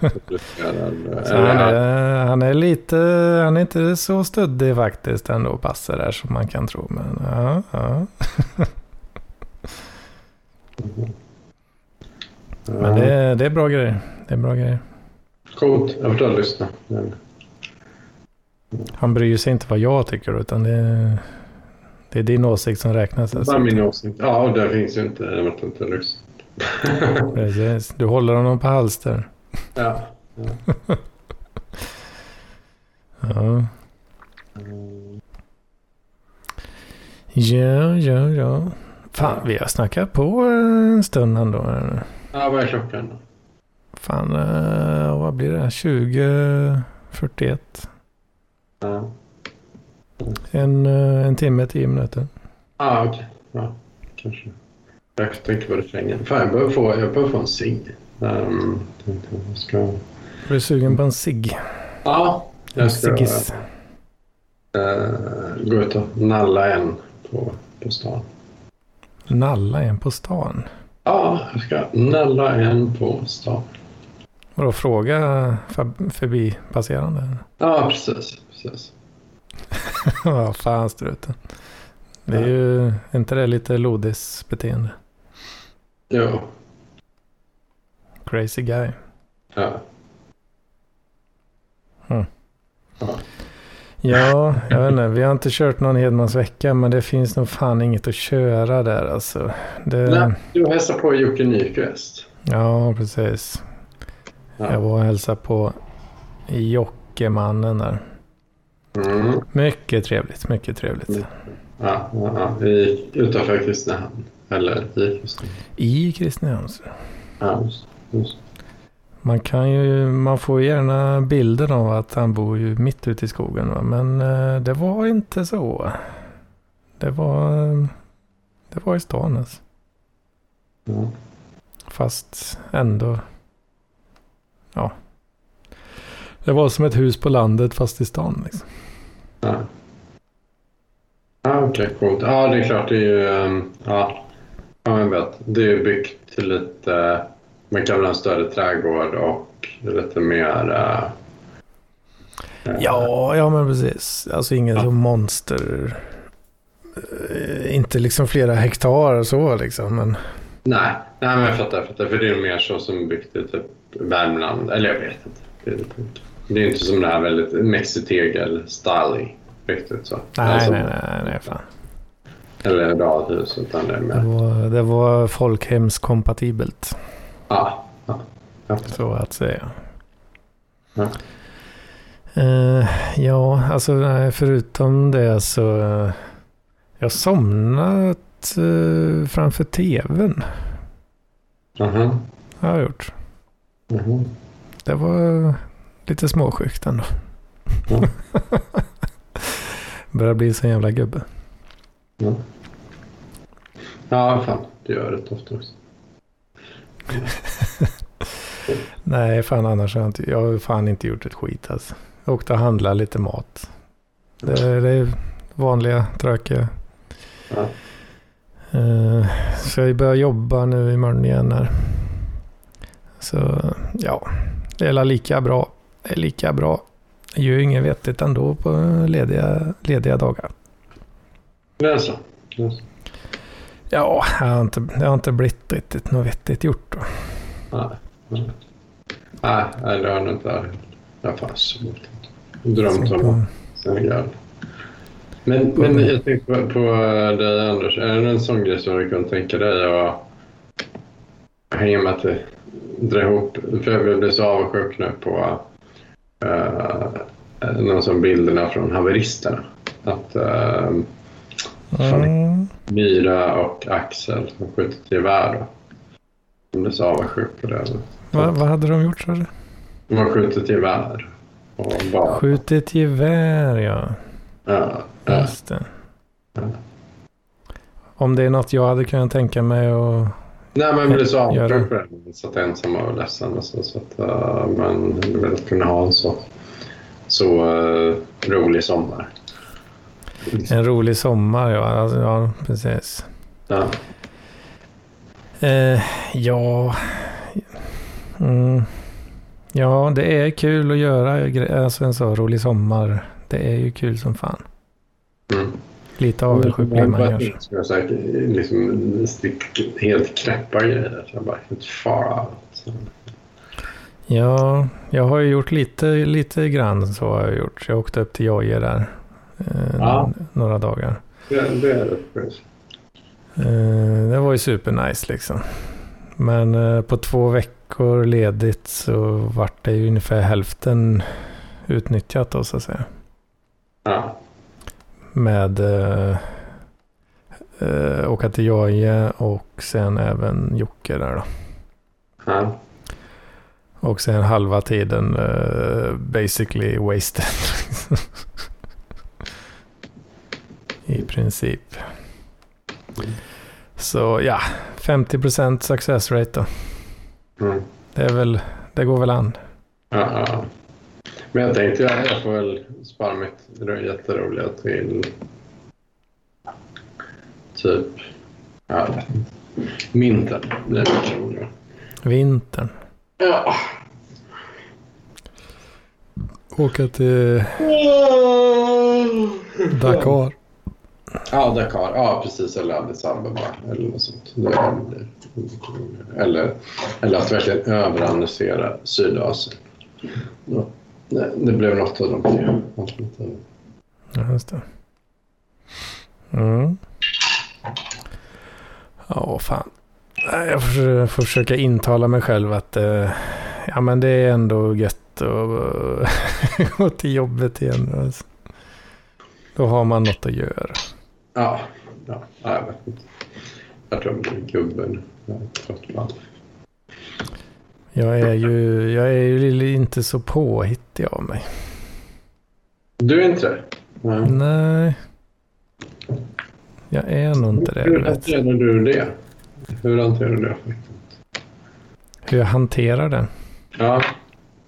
Han, är, han är lite, han är inte så stöddig faktiskt ändå, Basse där som man kan tro. Men ja, ja. Men det, är- det är bra grejer. Det är bra grejer. Coolt. Jag får ta och lyssna. Han bryr sig inte vad jag tycker utan det, är- det är din åsikt som räknas. Det Alltså. var min åsikt. Ja, det finns ju inte. Jag vet inte lyssna. Precis. Du håller honom på halster. ja. ja. Ja. Ja, ja, ja. Fan, vi har snackat på en stund ändå. Ja, vad är klockan då? Fan, eh, vad blir det? 20.41. Ja, En, eh, en timme, tio minuter. ah, okej. Ja, kanske. Jag tänker på refrängen. Fan, jag behöver få, jag behöver få en cigg. Um, tänkte jag ska... Är du sugen på en cigg? Ja, jag ska eh, gå ut och nalla en på, på stan. Nalla en på stan? Ja, jag ska nalla en på stan. Vadå, fråga fab- förbipasserande? Ja, precis. precis. Vad fan struten. Det är ju är inte det lite lodis-beteende? Jo, Crazy guy. ja. Mm. Ja. Ja, jag vet inte. Vi har inte kört någon Hedmans vecka, men det finns nog fan inget att köra där alltså. Det, Nej, du hälsar på Jocke Nyqvist. ja, precis. Jag Ja. var och hälsade på Jockemannen där. Mm. Mycket trevligt, mycket trevligt. Ja, ja, ja. Vi utanför Kristinehamn. Eller i Kristinehamn. I Kristinehamn. Ja, just, just. Man kan ju, man får gärna bilden av att han bor ju mitt ute i skogen. Va? Men eh, det var inte så. Det var, det var i stan alltså. Ja. Fast ändå. Ja. Det var som ett hus på landet fast i stan. Liksom. Ja. Ja, okej, coolt. Ja, det är klart. Det är ju... ehm, ja, ja, jag vet. Det är ju byggt till lite... Man kan väl ha en större trädgård och lite mer... eh, Ja, ja men precis. Alltså ingen Ja. som monster. Eh, Inte liksom flera hektar så liksom. Men Nej, nej men jag fattar, jag fattar. För det är mer så som byggt i typ Värmland. Eller jag vet inte. Det är, lite- det är inte som det här väldigt mexitegel-styling riktigt så. nej, Alltså, nej, nej, nej, fan. Eller radhus, utan det är Det mer... var, det var folkhemskompatibelt. Ja, ja. ja. Så att säga. Ja. Eh, ja, alltså förutom det så. eh, jag somnat uh, framför tvn. Mhm, Har jag gjort. mhm. Det var lite småsjukt ändå. Ja. Börjar bli så jävla gubbe. Ja. ja, fan. Det gör jag rätt ofta också. Nej, fan annars har jag inte, jag har fan inte gjort ett skit alltså. Jag åkte och handlade lite mat. Det, det är vanliga tråkiga. Ja. Uh, så jag börjar jobba nu imorgon igen här. Så ja, det är lika bra. Det är lika bra. Jag gör ju inget vettigt ändå på lediga, lediga dagar. Det är så. Det är så. Ja, det har inte, det har inte blivit riktigt något vettigt gjort då. Nej, nej. det har nog inte jag fanns. Drömt om Senegal. Men, men jag tänkte på, på dig Anders, är det en sån grej som du kan tänka dig att hänga med till, dra ihop? För jag blir så avundsjuk nu på uh, någon som bilderna från haveristerna. Att uh, mm. Myra och Axel har skjutit gevär då. Jag blir så avundsjuk på det. Va, vad hade de gjort sa du? De har skjutit gevär. Skjutit gevär ja. Ja, ja. Just det. Ja. Om det är något jag hade kunnat tänka mig att Nej, men jag blir så avundsjuk på det. Så att ensam och ledsen. Och så, så att, uh, man vill kunna ha en så, så uh, rolig sommar. En rolig sommar, ja. Alltså, ja precis. Ja. Uh, ja. Mm. Ja, det är kul att göra alltså en så rolig sommar. Det är ju kul som fan. Mm. Lite avundsjuk blir man kanske. Jag liksom helt knäppa grejer. Jag bara, out. Ja, jag har ju gjort lite, lite grann så har jag gjort. Jag åkte upp till Joje där. Eh, ja. Några dagar. Det, det är det. Eh, det var ju supernice liksom. Men eh, på två veckor ledigt så vart det ju ungefär hälften utnyttjat då så att säga. Ja. Med eh, eh, åka till Joje och sen även Jocke där då. Ja. Och sen halva tiden eh, basically wasted. I princip. Så ja, 50% success rate då. Mm. Det, är väl, det går väl an. Ja, ja. Men jag tänkte jag, jag får väl spara mitt jätteroliga till typ, ja, vintern blir det roligare. Vintern? Ja. Åka till Dakar. Ja, Dakar. Ja, precis. Eller Addis Abeba eller något sånt. Eller, eller att verkligen överanalysera Sydasien. Ja. Det, blev något av de tre alternativen. Ja, just det. Mm. Ja, fan. Jag får, får försöka intala mig själv att eh, ja, men det är ändå gött att gå till jobbet igen. Alltså. Då har man något att göra. Ja, ja jag vet inte. Jag tror jag blir gubben. Jag är trött på allt. Jag är ju, jag är ju inte så påhittig av mig. Du är inte det? Nej. Nej. Jag är nog inte det. Hur hanterar du det? Hur hanterar du det? Hur jag hanterar det? Ja,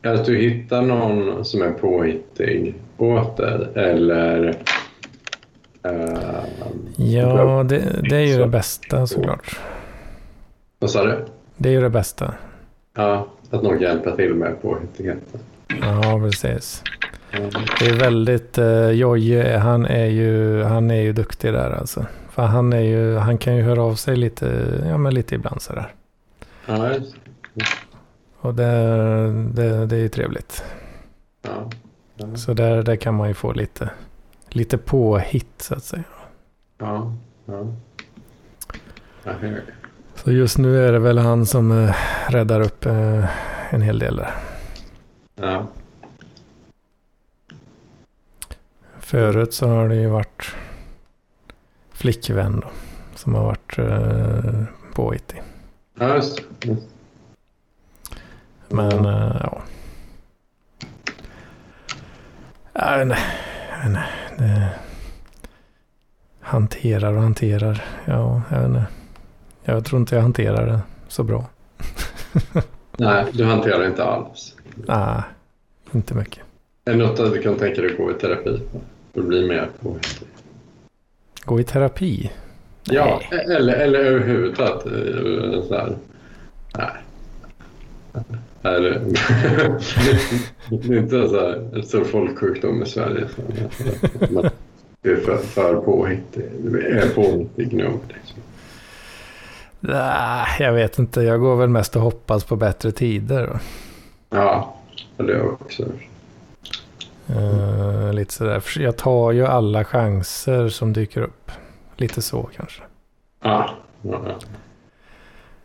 att du hittar någon som är påhittig åt dig eller... Uh, ja, det, det är ju det bästa såklart. Vad sa du? Det är ju det bästa. Ja, att någon hjälper till med påhittigheten. Ja, precis. Det är väldigt, uh, Jojje, han är ju, han är ju duktig där alltså. För han är ju, han kan ju höra av sig lite, ja men lite ibland sådär. Ja, Och det, det, det är ju trevligt. Ja. ja. Så där, där kan man ju få lite, lite påhitt så att säga. Ja, ja. Jag hör. Så just nu är det väl han som eh, räddar upp eh, en hel del där. Ja. Förut så har det ju varit flickvän då, som har varit eh, påhittig. Ja, just det. Men eh, ja. Vet inte. Jag Det... Hanterar och hanterar. Ja, jag vet inte. Jag tror inte jag hanterar det så bra. Nej, du hanterar det inte alls. Nej, inte mycket. Är det något att du kan tänka dig att gå i terapi för att bli mer påhittig? Gå i terapi? Ja, eller, eller överhuvudtaget eh, så här. Nej. Eller, det är inte så här, stor folksjukdom i Sverige. Så, det är för, för påhittig. Det är påhittig nog. Liksom. Nej, jag vet inte. Jag går väl mest och hoppas på bättre tider. Ja, det är jag också. Eh, lite sådär. För Jag tar ju alla chanser som dyker upp. Lite så kanske. Ja, ja, ja.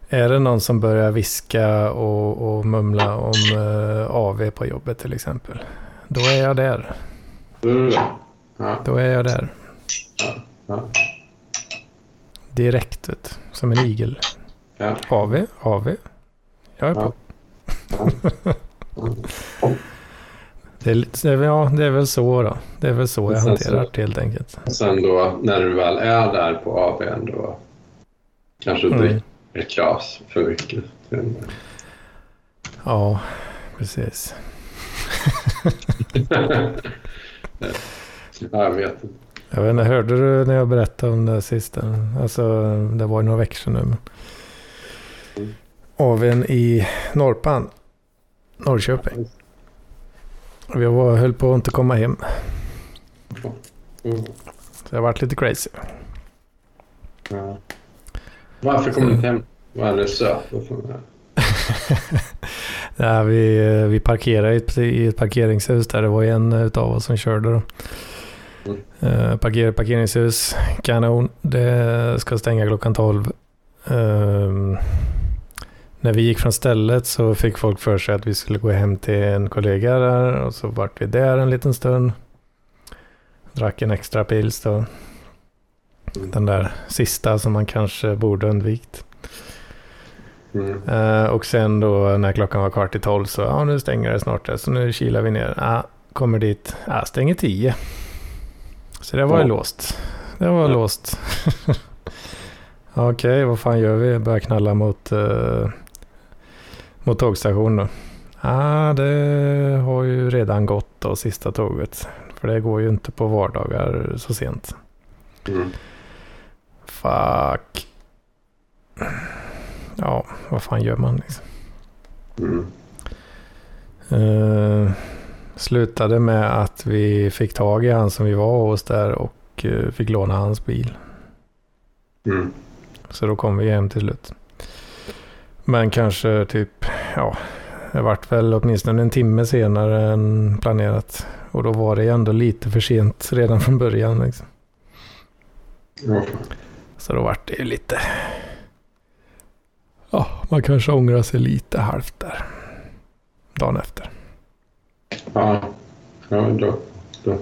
Är det någon som börjar viska och, och mumla om eh, AV på jobbet till exempel. Då är jag där. Då är det det. Ja, Då är jag där. ja, Direkt vet. Som en igel. ja. AV, AV. Jag är på. Ja. Det är, lite- ja, det är väl så då. Det är väl så jag hanterar det helt enkelt. Och sen då, när du väl är där på AWn, då kanske du Mm. dricker glas för mycket. Ja, precis. ja, jag vet inte. Jag vet inte, hörde du när jag berättade om det sista? Alltså, det var ju några veckor sedan nu. Mm. AWn i Norrpan, Norrköping. Vi var, höll på att inte komma hem. Mm. Så har varit lite crazy. Ja. Varför kom du inte hem? Var det söt? sånt där? Ja, vi, vi parkerade i ett, i ett parkeringshus där. Det var en utav oss som körde. Då. Mm. Uh, parker, parkeringshus, kanon. Det ska stänga klockan 12. Ehm, när vi gick från stället så fick folk för sig att vi skulle gå hem till en kollega där. Och så vart vi där en liten stund. Drack en extra pils då. Mm. Den där sista som man kanske borde undvikt. Mm. Eh, och sen då när klockan var kvart i tolv så, ja nu stänger det snart så nu kilar vi ner. Ja, kommer dit, ja stänger tio. Så det var ju Ja. låst. Det var Ja. låst. Okej, vad fan gör vi? Börjar knalla mot, uh, mot tågstationen. Ja, det har ju redan gått då, sista tåget. För det går ju inte på vardagar så sent. Mm. Fuck. Ja, vad fan gör man liksom? Mm. Eh, slutade med att vi fick tag i han som vi var hos där och eh, fick låna hans bil. Mm. Så då kom vi hem till slut. Men kanske typ, ja, det vart väl åtminstone en timme senare än planerat. Och då var det ändå lite för sent redan från början. Liksom. Fan. Så då vart det ju lite... Ja, man kanske ångrar sig lite halvt där. Dagen efter. Ja. ja då, då.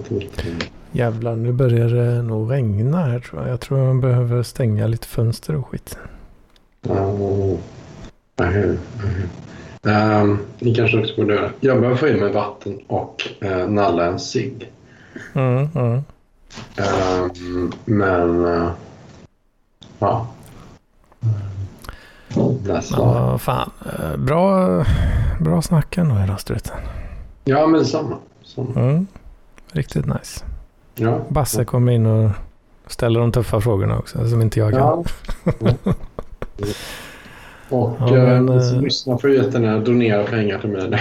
Jävlar, nu börjar det nog regna här tror jag. Jag tror man behöver stänga lite fönster och skit. Oh. Okay. Um, ni kanske också borde göra Jag behöver få in mig vatten och uh, nalla en cigg. Mm, mm. Ehm, men... eh, ja. Nästa. Men fan. eh, Bra, bra snack ändå idag struten. Ja, men. Samma. Mm. Riktigt nice. Ja. Basse kommer in och ställer de tuffa frågorna också. Som inte jag kan. Ja. Och Ja, ja, men, som eh, lyssnar får jättegärna donera pengar till mig.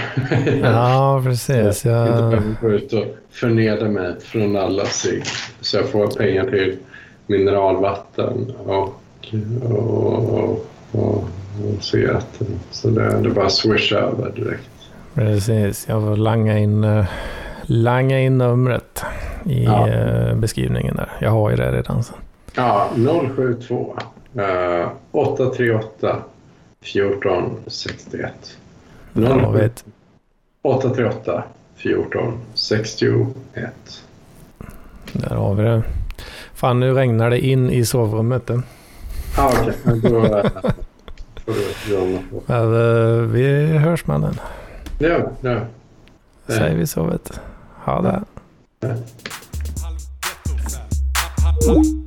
Ja, precis. Jag inte gå ut och förnedra mig från alla sig. Så jag får pengar till mineralvatten och, och, och, och cigaretter. Så det, det bara swisha över direkt. Precis. Jag får langa in, eh, langa in numret i Ja. eh, beskrivningen där. Jag har ju det redan. Så. Ja, 072 eh, 838 1461. Jag vet. 838 14 61. Där har vi det. Fan, nu regnar det in i sovrummet. du. Ah, Okej, men då eh, får du eh, vi hörs mannen. Gör vi. Säger vi så vet du. Ha det. Halv